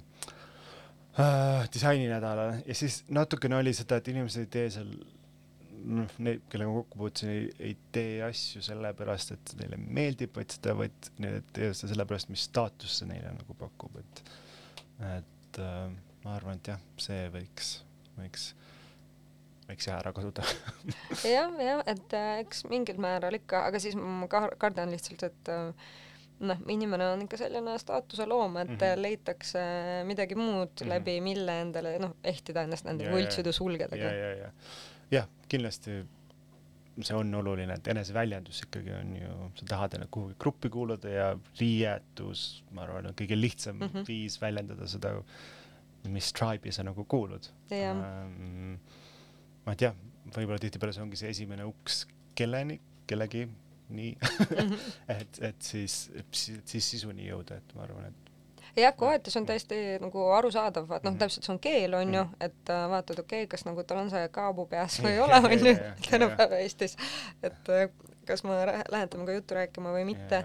äh, disaininädalal ja siis natukene oli seda, et inimesed ei tee seal noh, need, kellega ma kokku puutusin, ei, ei tee asju sellepärast, et neile meeldib, vaid seda, vaid need teevad seda sellepärast, mis staatust see neile nagu pakub, et, et äh, ma arvan, et jah, see võiks, võiks, võiks jah ära kaduda (laughs) jah, jah, et äh, eks mingil määral ikka, aga siis ma kardan lihtsalt, et äh, noh, inimene on ikka selline staatuse loom, et mm -hmm. leitakse midagi muud mm -hmm. läbi, mille endale noh, ehtida ennast nende võltsude sulgedega. ja, ja, ja jah, kindlasti see on oluline, et eneseväljendus ikkagi on ju, sa tahad ennast kuhugi gruppi kuuluda ja riietus, ma arvan, on kõige lihtsam mm -hmm. viis väljendada seda, mis tribe'i sa nagu kuulud ähm,. ma ei tea, võib-olla tihtipeale see ongi see esimene uks kelleni, kellegi nii -hmm. (laughs) et, et siis, siis sisuni jõuda, et ma arvan, et jah, koetus on täiesti nagu arusaadav, et noh, mhm. täpselt see on keel, on ju, mhm. et äh, vaatad, okei okay,, kas nagu tal on see kaabu peas või ei ole, on ju, tänapäeva Eestis, et äh, kas ma lähen temaga juttu rääkima või mitte,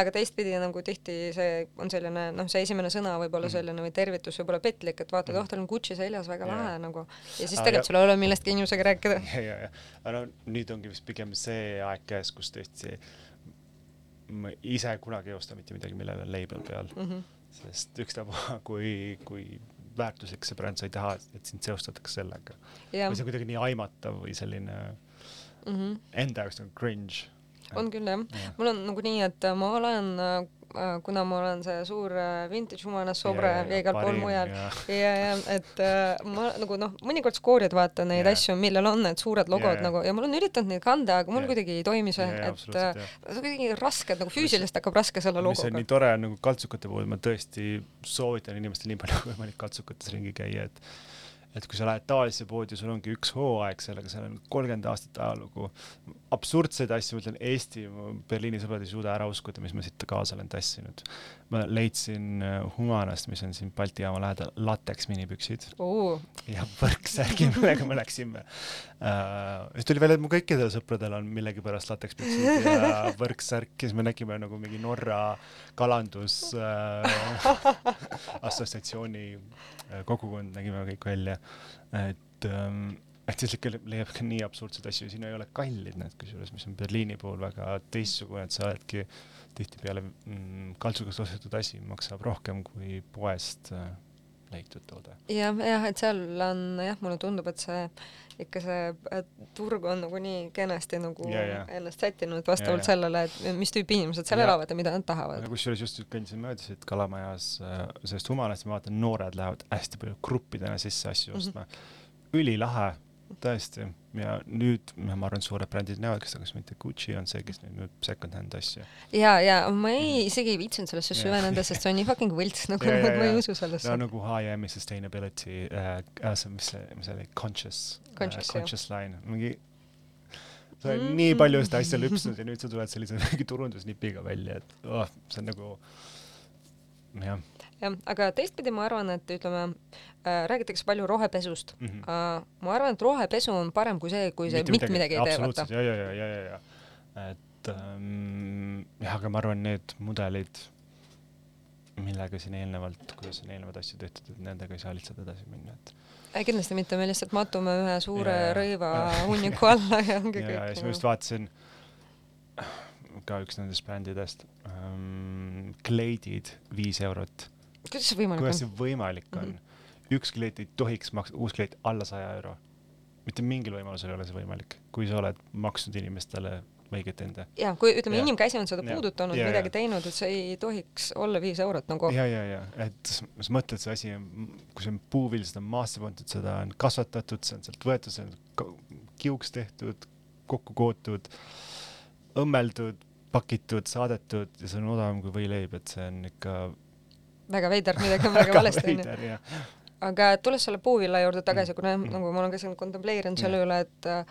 aga teistpidi nagu tihti see on selline noh, see esimene sõna võib olla mhm. selline või tervitus võib olla petlik, et vaatad, oh, tal on Gucci seljas, väga lahe nagu. ja siis tegelikult sul ei ole millestki inimesega rääkida. (laughs) ja, ja, ja, aga no nüüd ongi vist pigem see aeg käes, kus tõesti ma ise kunagi ei osta mitte midagi, millel on label peal mm. -hmm sest ükstapuha, kui, kui väärtuslik see bränd, sa ei taha, et sind seostatakse sellega. või see on kuidagi nii aimatav või selline mm -hmm. enda jaoks nagu cringe. On küll jah ja., mul on nagu nii, et ma olen Äh, kuna ma olen see suur äh, vintage humanas sobre ja, ja igal pool mujal ja, ja, ja et äh, ma nagu noh, mõnikord skoorid vaata neid ja. asju, millel on need suured logod ja, nagu ja ma olen üritanud neid kanda, aga mul ja. kuidagi ei toimi see, et see on kuidagi raske, nagu füüsiliselt hakkab raske selle logoga. mis on nii tore nagu kaltsukate puhul, ma tõesti soovitan inimestel nii palju kui võimalik kaltsukates ringi käia, et et kui sa lähed tavalisse poodi, sul ongi üks hooaeg sellega, seal on kolmkümmend aastat ajalugu, absurdseid asju, ma ütlen Eesti, Berliini sõbrad ei suuda ära uskuda, mis ma siit kaasa olen tassinud. ma leidsin äh, Humanast, mis on siin Balti jaama lähedal, lateks minipüksid uh. ja võrksärgi, (laughs) millega me läksime uh,. siis tuli välja, et mu kõikidel sõpradel on millegipärast latekspüksid ja (laughs) võrksärk ja siis me nägime nagu mingi Norra kalandus uh, (laughs) assotsiatsiooni kogukond, nägime kõik välja, et um, et siis ikka leiab ka nii absurdseid asju, siin ei ole kallid need kusjuures, mis on Berliini puhul väga teistsugune, et sa oledki tihtipeale mm, kaltsukast ostetud asi maksab rohkem kui poest äh, leitud toode ja,. jah, jah, et seal on jah, mulle tundub, et see ikka see turg on nagu nii kenasti nagu ja, ja. ennast sättinud vastavalt ja, ja. sellele, et mis tüüpi inimesed seal ja. elavad ja mida nad tahavad. kusjuures just kõndisin mööda siit Kalamajas äh, sellest Humanast, ma vaatan, noored lähevad hästi palju gruppidena sisse asju mhm. ostma mm. -hmm. ülilahe tõesti, ja nüüd ma arvan, suured brändid näevadki seda, kas mitte Gucci on see, kes nüüd müüb second-hand asju. ja, ja ma ei mm., isegi ei viitsinud sellesse süveneda, sest see on nii fucking võlts, nagu (laughs) ja, ja, ma ei usu sellesse. no nagu HM-i sustainability äh,, see, mis see, mis see oli, conscious, conscious, uh, conscious line, mingi sa oled mm -hmm. nii palju seda asja lüpsnud ja nüüd sa tuled sellise mingi (laughs) turundusnipiga välja, et oh, see on nagu jah jah, aga teistpidi ma arvan, et ütleme äh,, räägitakse palju rohepesust mm. -hmm. Uh, ma arvan, et rohepesu on parem kui see, kui see mitte midagi, midagi ei tee, vaata. ja, ja, ja, ja, ja, ja, et ähm, jah, aga ma arvan, need mudelid, millega siin eelnevalt, kuidas on eelnevad asju tehtud, et nendega ei saa lihtsalt edasi minna, et ei, kindlasti mitte, me lihtsalt matume ühe suure ja, rõiva hunniku alla ja ongi kõik. ja siis ma just vaatasin ka üks nendest brändidest ähm,, kleidid viis eurot kuidas see võimalik kuidas on? kuidas see võimalik on mm? -hmm. üks kleit ei tohiks maksta, uus kleit alla saja euro. mitte mingil võimalusel ei ole see võimalik, kui sa oled maksnud inimestele õiget enda. ja kui ütleme, inimkäsi on seda Jah. puudutanud, Ja, midagi ja. teinud, et see ei tohiks olla viis eurot nagu. ja, ja, ja et sa mõtled, see asi kui see on puuvill, seda on maasse pandud, seda on kasvatatud, see on sealt võetud, see on kiuks tehtud, kokku kootud, õmmeldud, pakitud, saadetud ja see on odavam kui võileib, et see on ikka väga veider, midagi on väga valesti onju. aga tulles selle puuvilla juurde tagasi, Mm. kuna Mm. nagu ma olen ka siin kontempleerinud selle üle, et äh,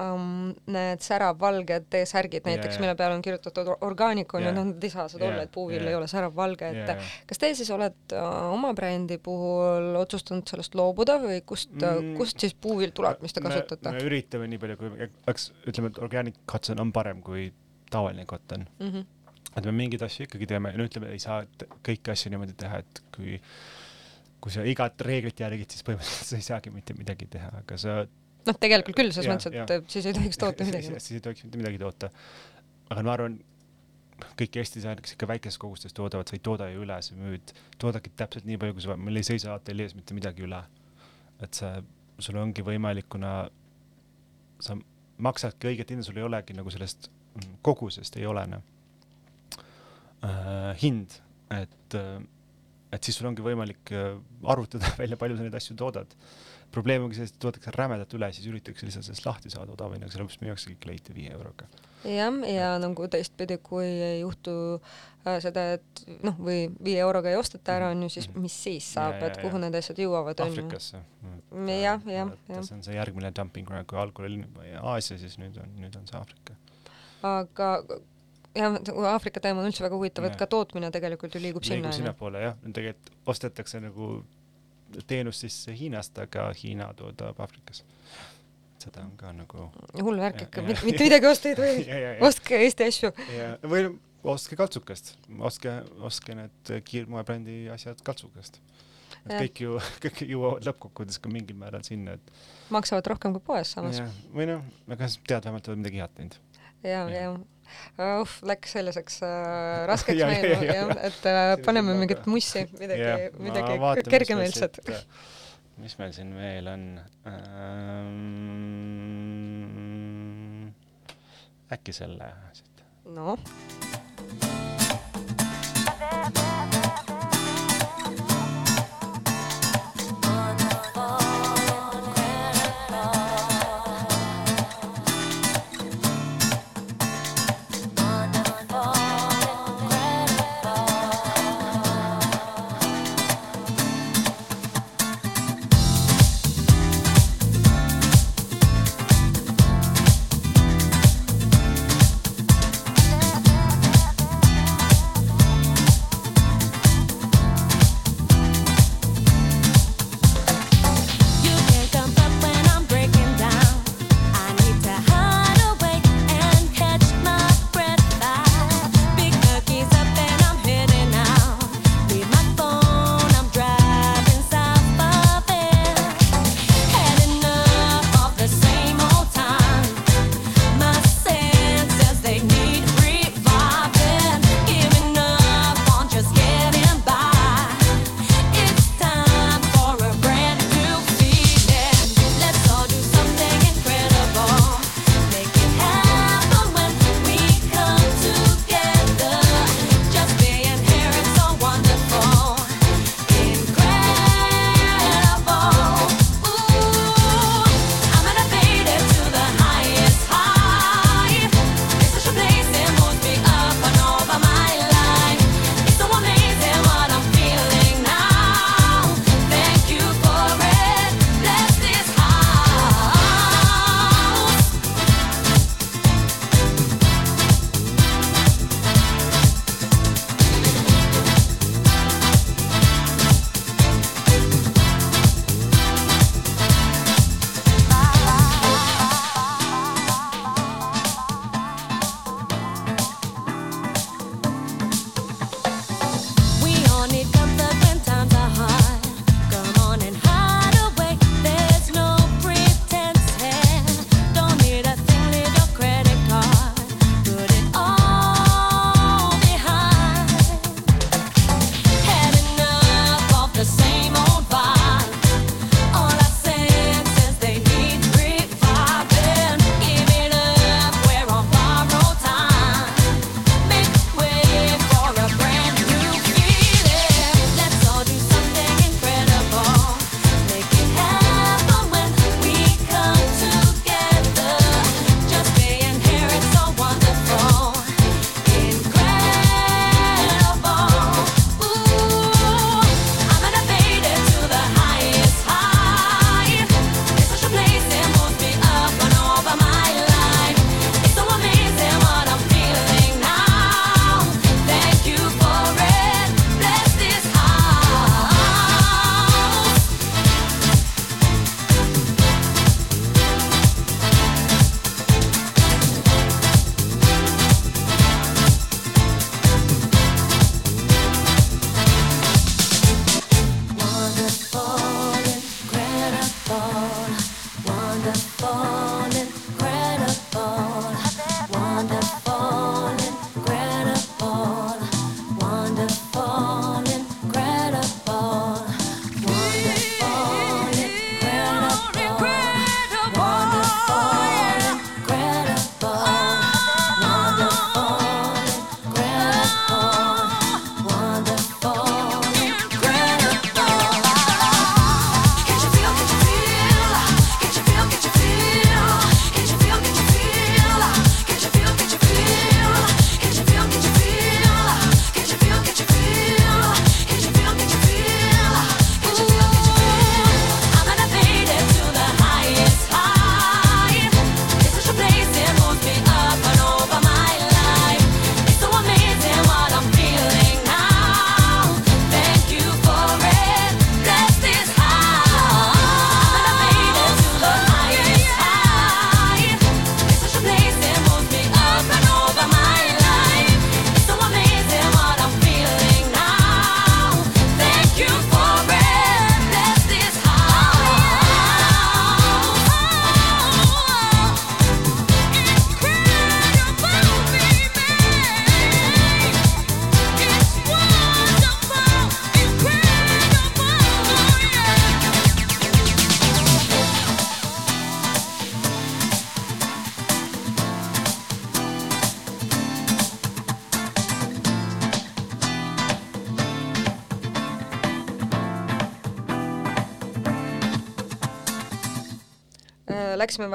um, need säravvalged T-särgid näiteks, ja. mille peale on kirjutatud or- orgaanik on ju, Jaa. noh nad ei saa seda olla, et puuvill jaa. ei ole säravvalge, et ja kas te siis olete äh, oma brändi puhul otsustanud sellest loobuda või kust mm. Mm., kust siis puuvill tuleb, mis te kasutate me üritame nii palju, kui oleks, ütleme, et organic cotton on parem kui tavaline cotton, mm? -hmm. et me mingeid asju ikkagi teeme, no ütleme, ei saa kõiki asju niimoodi teha, et kui kui sa igat reeglit järgid, siis põhimõtteliselt sa ei saagi mitte midagi teha, aga sa noh, tegelikult küll, selles mõttes, et äh, siis ei tohiks toota midagi siis,. ei tohiks mitte midagi toota. aga ma arvan, kõik Eesti disainerid, kes ikka väikestes kogustes toodavad, sa ei tooda ju üle, sa müüd, toodadki täpselt nii palju, kui sa vaja, meil ei seisa ateljees mitte midagi üle. et see, sul ongi võimalik, kuna sa maksadki õiget hinda, sul ei olegi nagu sellest mm, kogusest ei olene äh, hind, et äh, et siis sul ongi võimalik äh, arvutada (laughs) välja, palju sa neid asju toodad probleem ongi selles, et toodetakse rämedalt üle, siis üritatakse lihtsalt sellest lahti saada odavamini, aga sellepärast müüaksegi kleiti viie euroga. jah, ja nagu teistpidi, kui ei juhtu äh, seda, et noh, või viie euroga ei osteta ära, on ju, siis mis siis saab, Mhm. Et kuhu need asjad jõuavad, on ju. Aafrikasse. jah, jah, jah. see on see järgmine dumping ground, kui algul oli Aasia, siis nüüd on, nüüd on see Aafrika. aga jah, Aafrika teema on üldse väga huvitav, et ka tootmine tegelikult ju liigub sinna, liigub sinnapoole jah, tegelikult ostetakse nagu teenust sisse Hiinast, aga Hiina toodab Aafrikas. seda on ka nagu hull värk Ja- ikka, ja- mitte midagi osta ei (laughs) tohi. ja, ja, ja, ostke Eesti asju. ja või ostke kaltsukast, ostke, ostke need kiirmoebrändi asjad kaltsukast. et kõik ju, (laughs) kõik jõuavad lõppkokkuvõttes ka mingil määral sinna, et maksavad rohkem kui poes samas. või noh, aga tead vähemalt, oled midagi head teinud. ja, jah. ja uh, läks selliseks äh, (laughs) raskeks Ja, ja, jah ja., et äh, paneme mingit mussi, midagi ma midagi kergemeelset mis meil siin veel on ähm,? äkki selle siit. noh,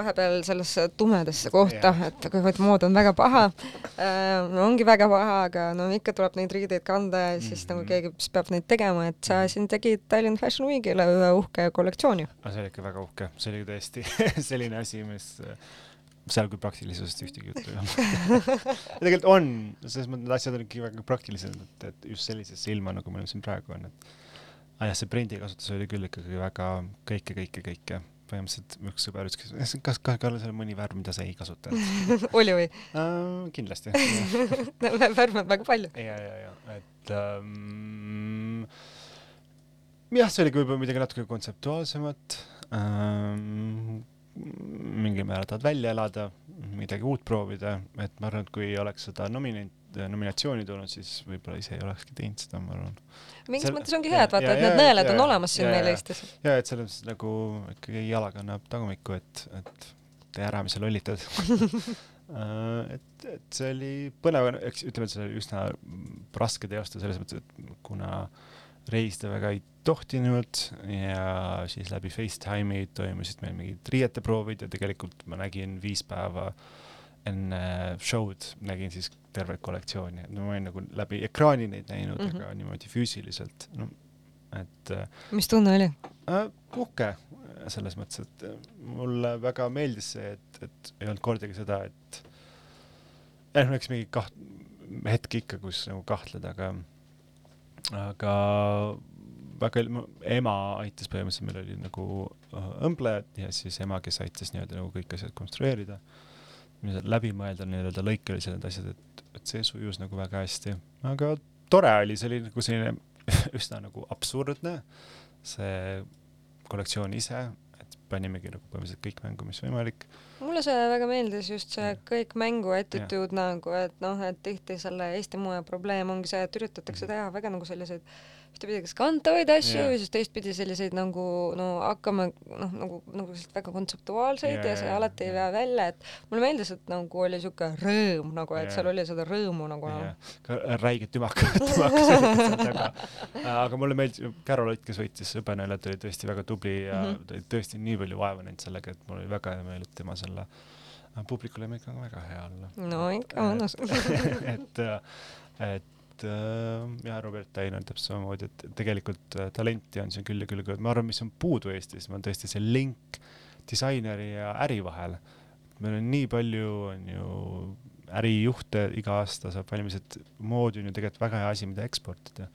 vahepeal sellesse tumedasse kohta, et kuivõrd mood on väga paha äh,, no ongi väga paha, aga no ikka tuleb neid riideid kanda ja siis mm -hmm. nagu mhm. keegi siis peab neid tegema, et sa siin tegid Tallinn Fashion Weekile ühe uhke kollektsiooni. see oli ikka väga uhke, see oli tõesti (laughs) selline asi, mis seal küll praktilisusest ühtegi juttu ei olnud (laughs) tegelikult on, selles mõttes need asjad on ikkagi väga praktilised, et, et just sellisesse ilma, nagu meil siin praegu on, et ah jah, see prindikasutus oli küll ikkagi väga kõike, kõike, kõike põhimõtteliselt üks sõber ütles, kas, kas, kas Karl, seal on mõni värv, mida sa ei kasutanud (laughs) oli või uh,? kindlasti (laughs) värve on väga palju. ja, ja, ja, et um, jah, see oli ka võib-olla midagi natuke kontseptuaalsemat um,. mingil määral tahad välja elada, midagi uut proovida, et ma arvan, et kui oleks seda nomine-, nominatsiooni tulnud, siis võib-olla ise ei olekski teinud seda, ma arvan. Mingis Sel... mõttes ongi hea, et vaata, et need nõelad on olemas siin meil Eestis. ja et selles mõttes nagu ikkagi jalaga annab tagumikku, et, et tee ära, mis sa lollitad (laughs) äh, et, et see oli põnev, eks ütleme, et see oli üsna raske teostada selles mõttes, et kuna reisida väga ei tohtinud ja siis läbi Facetime'i toimusid meil mingid riieteproovid ja tegelikult ma nägin viis päeva enne show'd nägin siis tervet kollektsiooni, no ma olin nagu läbi ekraani neid näinud mm, -hmm. aga niimoodi füüsiliselt, no et. Äh, mis tunne oli äh,? uhke selles mõttes, et äh, mulle väga meeldis see, et, et ei olnud kordagi seda, et jah, no eks mingi kaht-, hetk ikka, kus nagu kahtled, aga, aga väga, ema aitas põhimõtteliselt, meil oli nagu äh, õmblejad ja siis ema, kes aitas nii-öelda nagu kõik asjad konstrueerida, läbi mõelda nii-öelda lõikelised need asjad, et et see sujus nagu väga hästi, aga tore oli, see oli nagu selline (laughs) üsna nagu absurdne, see kollektsioon ise, et panimegi nagu põhimõtteliselt kõik mängu, mis võimalik. mulle see väga meeldis, just see ja. kõik mängu attitude nagu, et noh, et tihti selle Eesti moe probleem ongi see, et üritatakse mm -hmm. teha väga nagu selliseid ühtepidi kas kantavaid asju yeah. ja siis teistpidi selliseid nagu no hakkame noh, nagu, nagu selliseid väga kontseptuaalseid yeah, ja see alati ei vea välja, et mulle meeldis, et nagu oli siuke rõõm nagu, et yeah. seal oli seda rõõmu nagu yeah.. ka räiged tümakad, (laughs) tümakas olid seal taga. aga mulle meeldis, Carol Ott, kes võitis hõbenäljat, oli tõesti väga tubli ja mm -hmm. ta oli tõesti nii palju vaeva näinud sellega, et mul oli väga hea meel, et tema selle publikule on ikka väga hea olla. no ikka mõnus (laughs) et, et et äh, ja Robert Tainer täpselt samamoodi, et tegelikult äh, talenti on siin küll ja küll, aga ma arvan, mis on puudu Eestis, on tõesti see link disaineri ja äri vahel. meil on nii palju, on ju, ärijuhte iga aasta saab valmis, et mood on ju tegelikult väga hea asi, mida eksportida.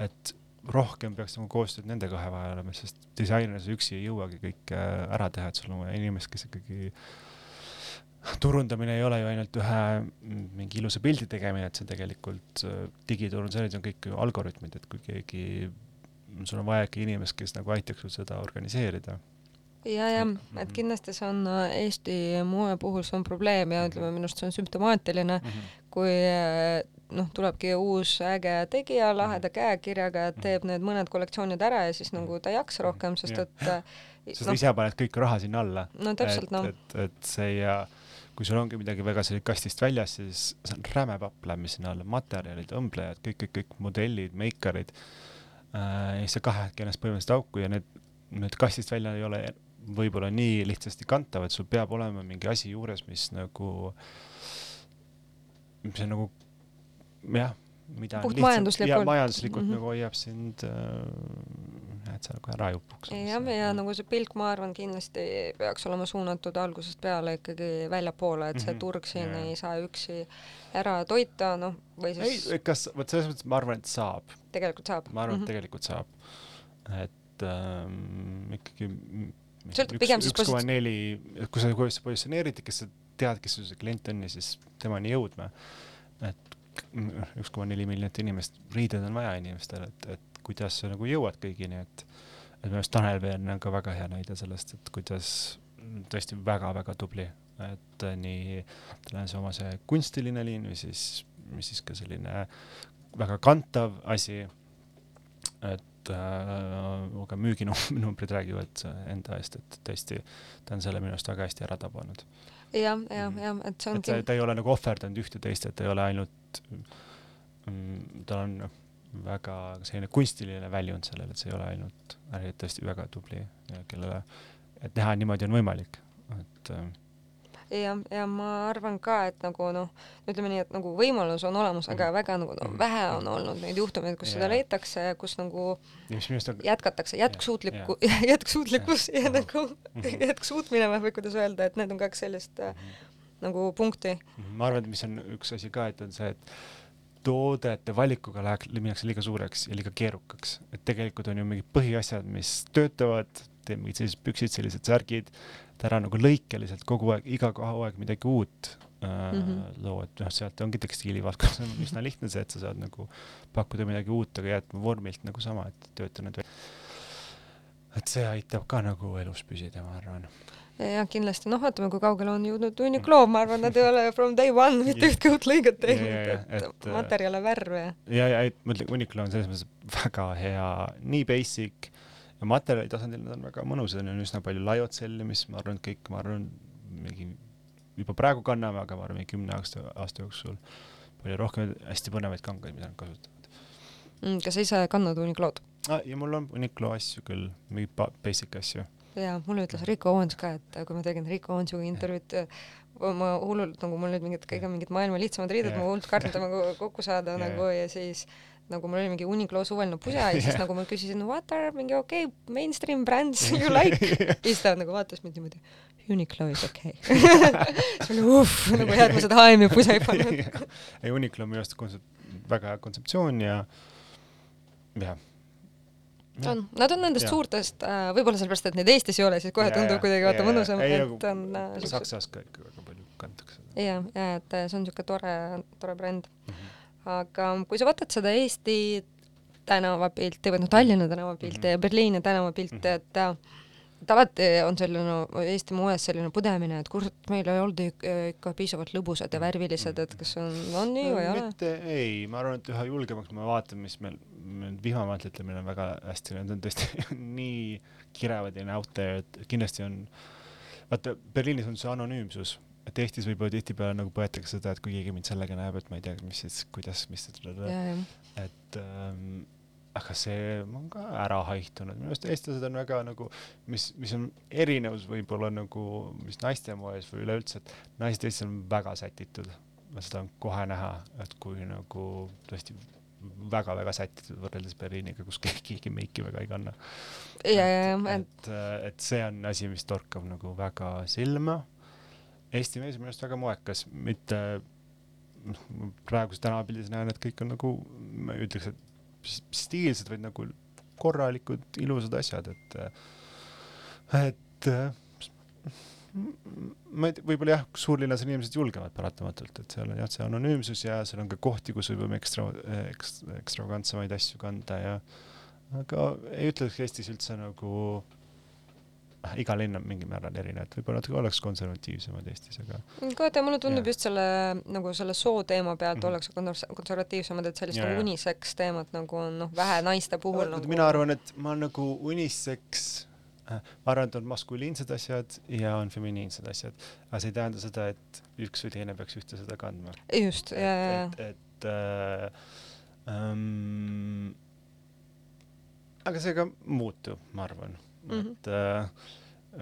et rohkem peaks nagu koostööd nende kahe vahel olema, sest disainer sa üksi ei jõuagi kõike ära teha, et sul on vaja inimest, kes ikkagi turundamine ei ole ju ainult ühe mingi ilusa pildi tegemine, et see tegelikult äh, digiturundused on kõik ju algoritmid, et kui keegi, sul on vaja ikka inimest, kes nagu aitaks sul seda organiseerida. ja, jah, et kindlasti see on äh, Eesti moe puhul see on probleem ja ütleme, minu arust see on sümptomaatiline mm, -hmm. kui äh, noh, tulebki uus äge tegija laheda käekirjaga, et teeb need mõned kollektsioonid ära ja siis nagu ta ei jaksa rohkem, sest et sest no, ise paned kõik raha sinna alla. no täpselt, noh. et, et see ja kui sul ongi midagi väga sellist kastist väljas, siis see on räme papp läheb sinna alla, materjalid, õmblejad, kõik, kõik, kõik modellid, meikarid äh,. ja sa kahed ennast põhimõtteliselt auku ja need, need kastist välja ei ole võib-olla nii lihtsasti kantavad, sul peab olema mingi asi juures, mis nagu, mis on nagu jah, mida puht majanduslikult. majanduslikult mm -hmm. nagu hoiab sind äh, et sa nagu ära ei upuks. jah, ja nagu see pilk, ma arvan, kindlasti peaks olema suunatud algusest peale ikkagi väljapoole, et see mm -hmm. turg siin yeah. ei saa üksi ära toita, noh, või siis ei, kas, vot selles mõttes ma arvan, et saab. tegelikult saab? ma arvan, et mm -hmm. tegelikult saab. et ähm, ikkagi sõltub pigem siis üks koma neli, kui sa positsioneerid, kes sa tead, kes su see klient on ja siis temani jõudma, et üks koma neli miljonit inimest, riided on vaja inimestele, et, et kuidas sa nagu jõuad kõigini, et et minu arust Tanel Veern on ka väga hea näide sellest, et kuidas tõesti väga-väga tubli, et nii tal on see oma see kunstiline liin või siis, mis siis ka selline väga kantav asi, et äh, ka müüginumbrid räägivad enda eest, et tõesti ta on selle minu arust väga hästi ära tabanud. jah, jah, mhm. jah, et see ongi. ta ei ole nagu ohverdanud ühte teist, et ei ole ainult mm,, tal on noh väga selline kunstiline väljund sellele, et see ei ole ainult äri, et tõesti väga tubli ja kellele, et näha niimoodi on võimalik. et äh, ja, ja ma arvan ka, et nagu noh, ütleme nii, et nagu võimalus on olemas, aga väga nagu no, vähe on olnud neid juhtumeid, kus yeah. seda leitakse, kus nagu ja on jätkatakse, jätkusuutlikku (laughs) jätkusuutlikkus ja, ja nagu mm -hmm. (laughs) jätkusuutmine või kuidas öelda, et need on kaks sellist mm -hmm. nagu punkti. ma arvan, et mis on üks asi ka, et on see, et toodete valikuga läheb, minnakse liiga suureks ja liiga keerukaks, et tegelikult on ju mingid põhiasjad, mis töötavad, teed mingid sellised püksid, sellised särgid ta ära nagu lõikeliselt kogu aeg, iga aeg midagi uut äh, mm -hmm. loo, et noh, sealt ongi tekstiilivaldkonnas on üsna lihtne see, et sa saad nagu pakkuda midagi uut, aga jätma vormilt nagu sama, et tööta need et see aitab ka nagu elus püsida, ma arvan jah, kindlasti, noh, vaatame, kui kaugele on jõudnud Uniqlo, ma arvan, nad ei ole from day one mitte ühtki uut lõiget teinud, et, et materjale, värve ja. ja, et ma ütlen, Uniqlo on selles mõttes väga hea, nii basic ja materjali tasandil nad on väga mõnusad, neil on üsna palju laiot selli, mis ma arvan, et kõik, ma arvan, mingi juba praegu kanname, aga ma arvan, mingi kümne aasta, aasta jooksul palju rohkem hästi põnevaid kangaid, mida nad kasutavad mm,. kas sa ise kannad Uniqlod ah,? ja mul on Uniqlo asju küll, mingeid basic asju. Ja mulle ütles Rico Owens ka, et kui ma tegin Rico Owensiga intervjuud, ma hullult nagu mul olid mingid kõige mingid maailma lihtsamad riided, ma hullult kartsin temaga kokku saada ja, nagu ja siis nagu mul oli mingi Uniqlo suveline pusa ja siis nagu ma küsisin what are mingi okei okay, mainstream brands you like? (laughs) Ja siis ta nagu vaatas mind niimoodi Uniqlo is okei okay. (laughs) siis olin uff nagu hea et ma seda HM-i pusa ei pannud. (laughs) Ei Uniqlo on minu arust kontsept-, väga hea kontseptsioon ja jah on, nad on nendest ja. suurtest äh,, võib-olla sellepärast, et neid Eestis ei ole, siis kohe ja, tundub kuidagi vaata mõnusam, et on äh, Saksas ka ikka väga palju kantakse. ja, ja et äh, see on niisugune tore, tore bränd mm. -hmm aga kui sa vaatad seda Eesti tänavapilti või noh, Tallinna tänavapilti mm -hmm. ja Berliini tänavapilti mm, -hmm. et äh, et alati on selline Eesti moes selline pudemine, et kurat, meil ei olnud ikka piisavalt lõbusad ja värvilised, et kas on, on nii või ei ole? mitte, ei, ma arvan, et üha julgemaks me vaatame, mis meil, meil vihmamantlitamine on väga hästi, need on tõesti (laughs) nii kirevad ja näotajad, kindlasti on, vaata Berliinis on see anonüümsus et Eestis võib-olla tihtipeale nagu põetakse seda, et kui keegi mind sellega näeb, et ma ei tea, mis siis, kuidas, mis et ähm, aga see on ka ära haihtunud, minu arust eestlased on väga nagu, mis, mis on erinevus võib-olla nagu, mis naiste moes või üleüldse, et naised Eestis on väga sätitud. seda on kohe näha, et kui nagu tõesti väga-väga sätitud võrreldes Berliiniga, kus keegi, keegi meiki väga ei kanna. ja, ja, ja, et, et see on asi, mis torkab nagu väga silma Eesti mees on minu arust väga moekas, mitte noh, praeguses tänavapildis näen, et kõik on nagu, ma ei ütleks, et stiilsed, vaid nagu korralikud, ilusad asjad, et, et ma ei tea, võib-olla jah, suurlinnas on inimesed julgemad paratamatult, et seal on jah, see anonüümsus ja seal on ka kohti, kus võib ekstra, ekstra, ekstravagantsemaid asju kanda ja aga ei ütleks Eestis üldse nagu äh, iga linn on mingil määral erinev, et võib-olla natuke oleks konservatiivsemad Eestis, aga. ja mulle tundub ja. just selle nagu selle soo teema pealt mm -hmm. ollakse konservatiivsemad, et sellist nagu uniseks teemat nagu on noh, vähe naiste puhul no, nagu. mina arvan, et ma nagu uniseks äh, ma arvan, et on maskuliinsed asjad ja on feminiinsed asjad, aga see ei tähenda seda, et üks või teine peaks ühte seda kandma. just, ja, ja, ja. et, et äh, ähm, aga see ka muutub, ma arvan mm, -hmm. et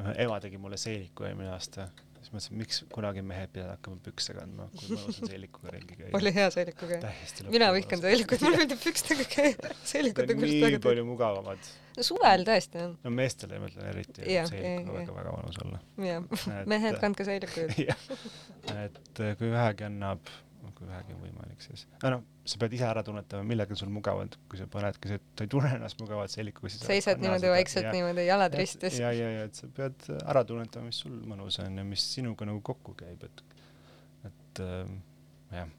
äh, ema tegi mulle seeliku eelmine aasta, siis mõtlesin, miks kunagi mehed peavad hakkama pükse kandma, kui mõnus on seelikuga ringi käia. oli hea seelikuga mina vihkan seelikuid, mulle meeldib pükstega käia, seelikud on küll väga palju mugavamad. no suvel tõesti on. no meestele ma ütlen eriti, seelikuga väga-väga mõnus olla. jah, mehed kandke seelikuid (laughs) et kui vähegi annab kui vähegi on võimalik, siis no, noh, sa pead ise ära tunnetama, millega sul mugav on, kui sa panedki see, et ta ei tunne ennast mugavalt seelikuga, siis seisad niimoodi vaikselt niimoodi, jalad ristis. ja, ja, ja et sa pead ära tunnetama, mis sul mõnus on ja mis sinuga nagu kokku käib, et, et äh, jah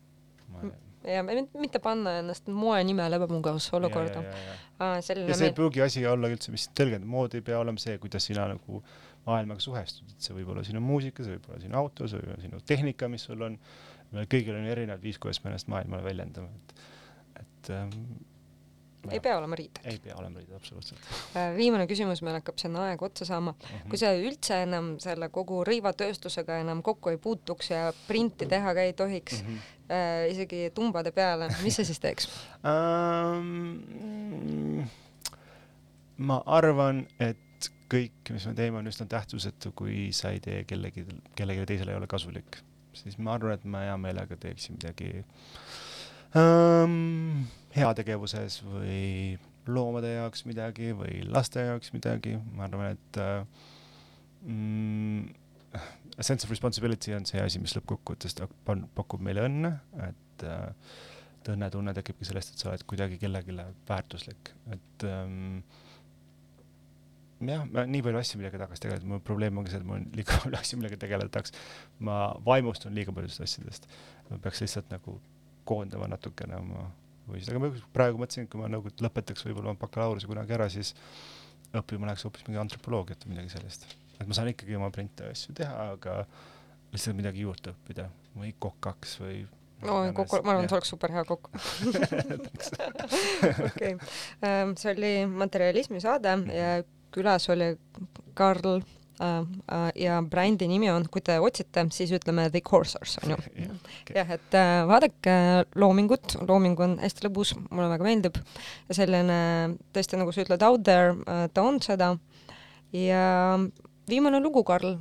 ma ja mitte panna ennast moe nimel ebamugavasse olukorda. ja see ei pruugi asi olla üldse, mis tõlgendab, mood ei pea olema see, kuidas sina nagu maailmaga suhestud, et see võib olla sinu muusika, see võib olla sinu auto, see võib olla sinu tehnika, mis sul on meil kõigil on erinevad viis, kuidas me ennast maailmale väljendame, et, et ähm, ei pea olema riided. ei pea olema riided, absoluutselt. Äh, viimane küsimus, meil hakkab siin aeg otsa saama. Mhm. -huh. kui sa üldse enam selle kogu rõivatööstusega enam kokku ei puutuks ja printi teha ka ei tohiks uh, -huh. äh, isegi tumbade peale, mis sa siis teeks um,? (laughs) ma arvan, et kõik, mis me teeme, on üsna tähtsusetu, kui sa ei tee kellegi, kellelegi teisele ei ole kasulik. Siis ma arvan, et ma hea meelega teeksin midagi ähm, heategevuses või loomade jaoks midagi või laste jaoks midagi, ma arvan, et äh, mm, a sense of responsibility on see asi, mis lõppkokkuvõttes pakub meile õnne, et äh, et õnnetunne tekibki sellest, et sa oled kuidagi kellelegi väärtuslik, et ähm, jah, ma nii palju asju, millega tahaks tegeleda, mu probleem ongi see, et mul on liiga (laughs) palju asju, millega tegeleda tahaks. ma vaimustun liiga paljudest asjadest. ma peaks lihtsalt nagu koondama natukene oma huvisid, aga ma praegu mõtlesin, et kui ma nagu lõpetaks võib-olla oma bakalaureuse kunagi ära, siis õppima läheks hoopis mingi antropoloogiat või midagi sellist. et ma saan ikkagi oma printe asju teha, aga lihtsalt midagi juurde õppida või kokaks või no kokku, ma arvan, et sa oleks super hea kokk. okei, ähm, see oli materialismi saade ja külas oli Karl äh, äh, ja brändi nimi on, kui te otsite, siis ütleme The Corsars on ju. (laughs) jah, et äh, vaadake Loomingut, Looming on hästi lõbus, mulle väga meeldib ja selline tõesti, nagu sa ütled, out there, ta on seda. ja viimane lugu, Karl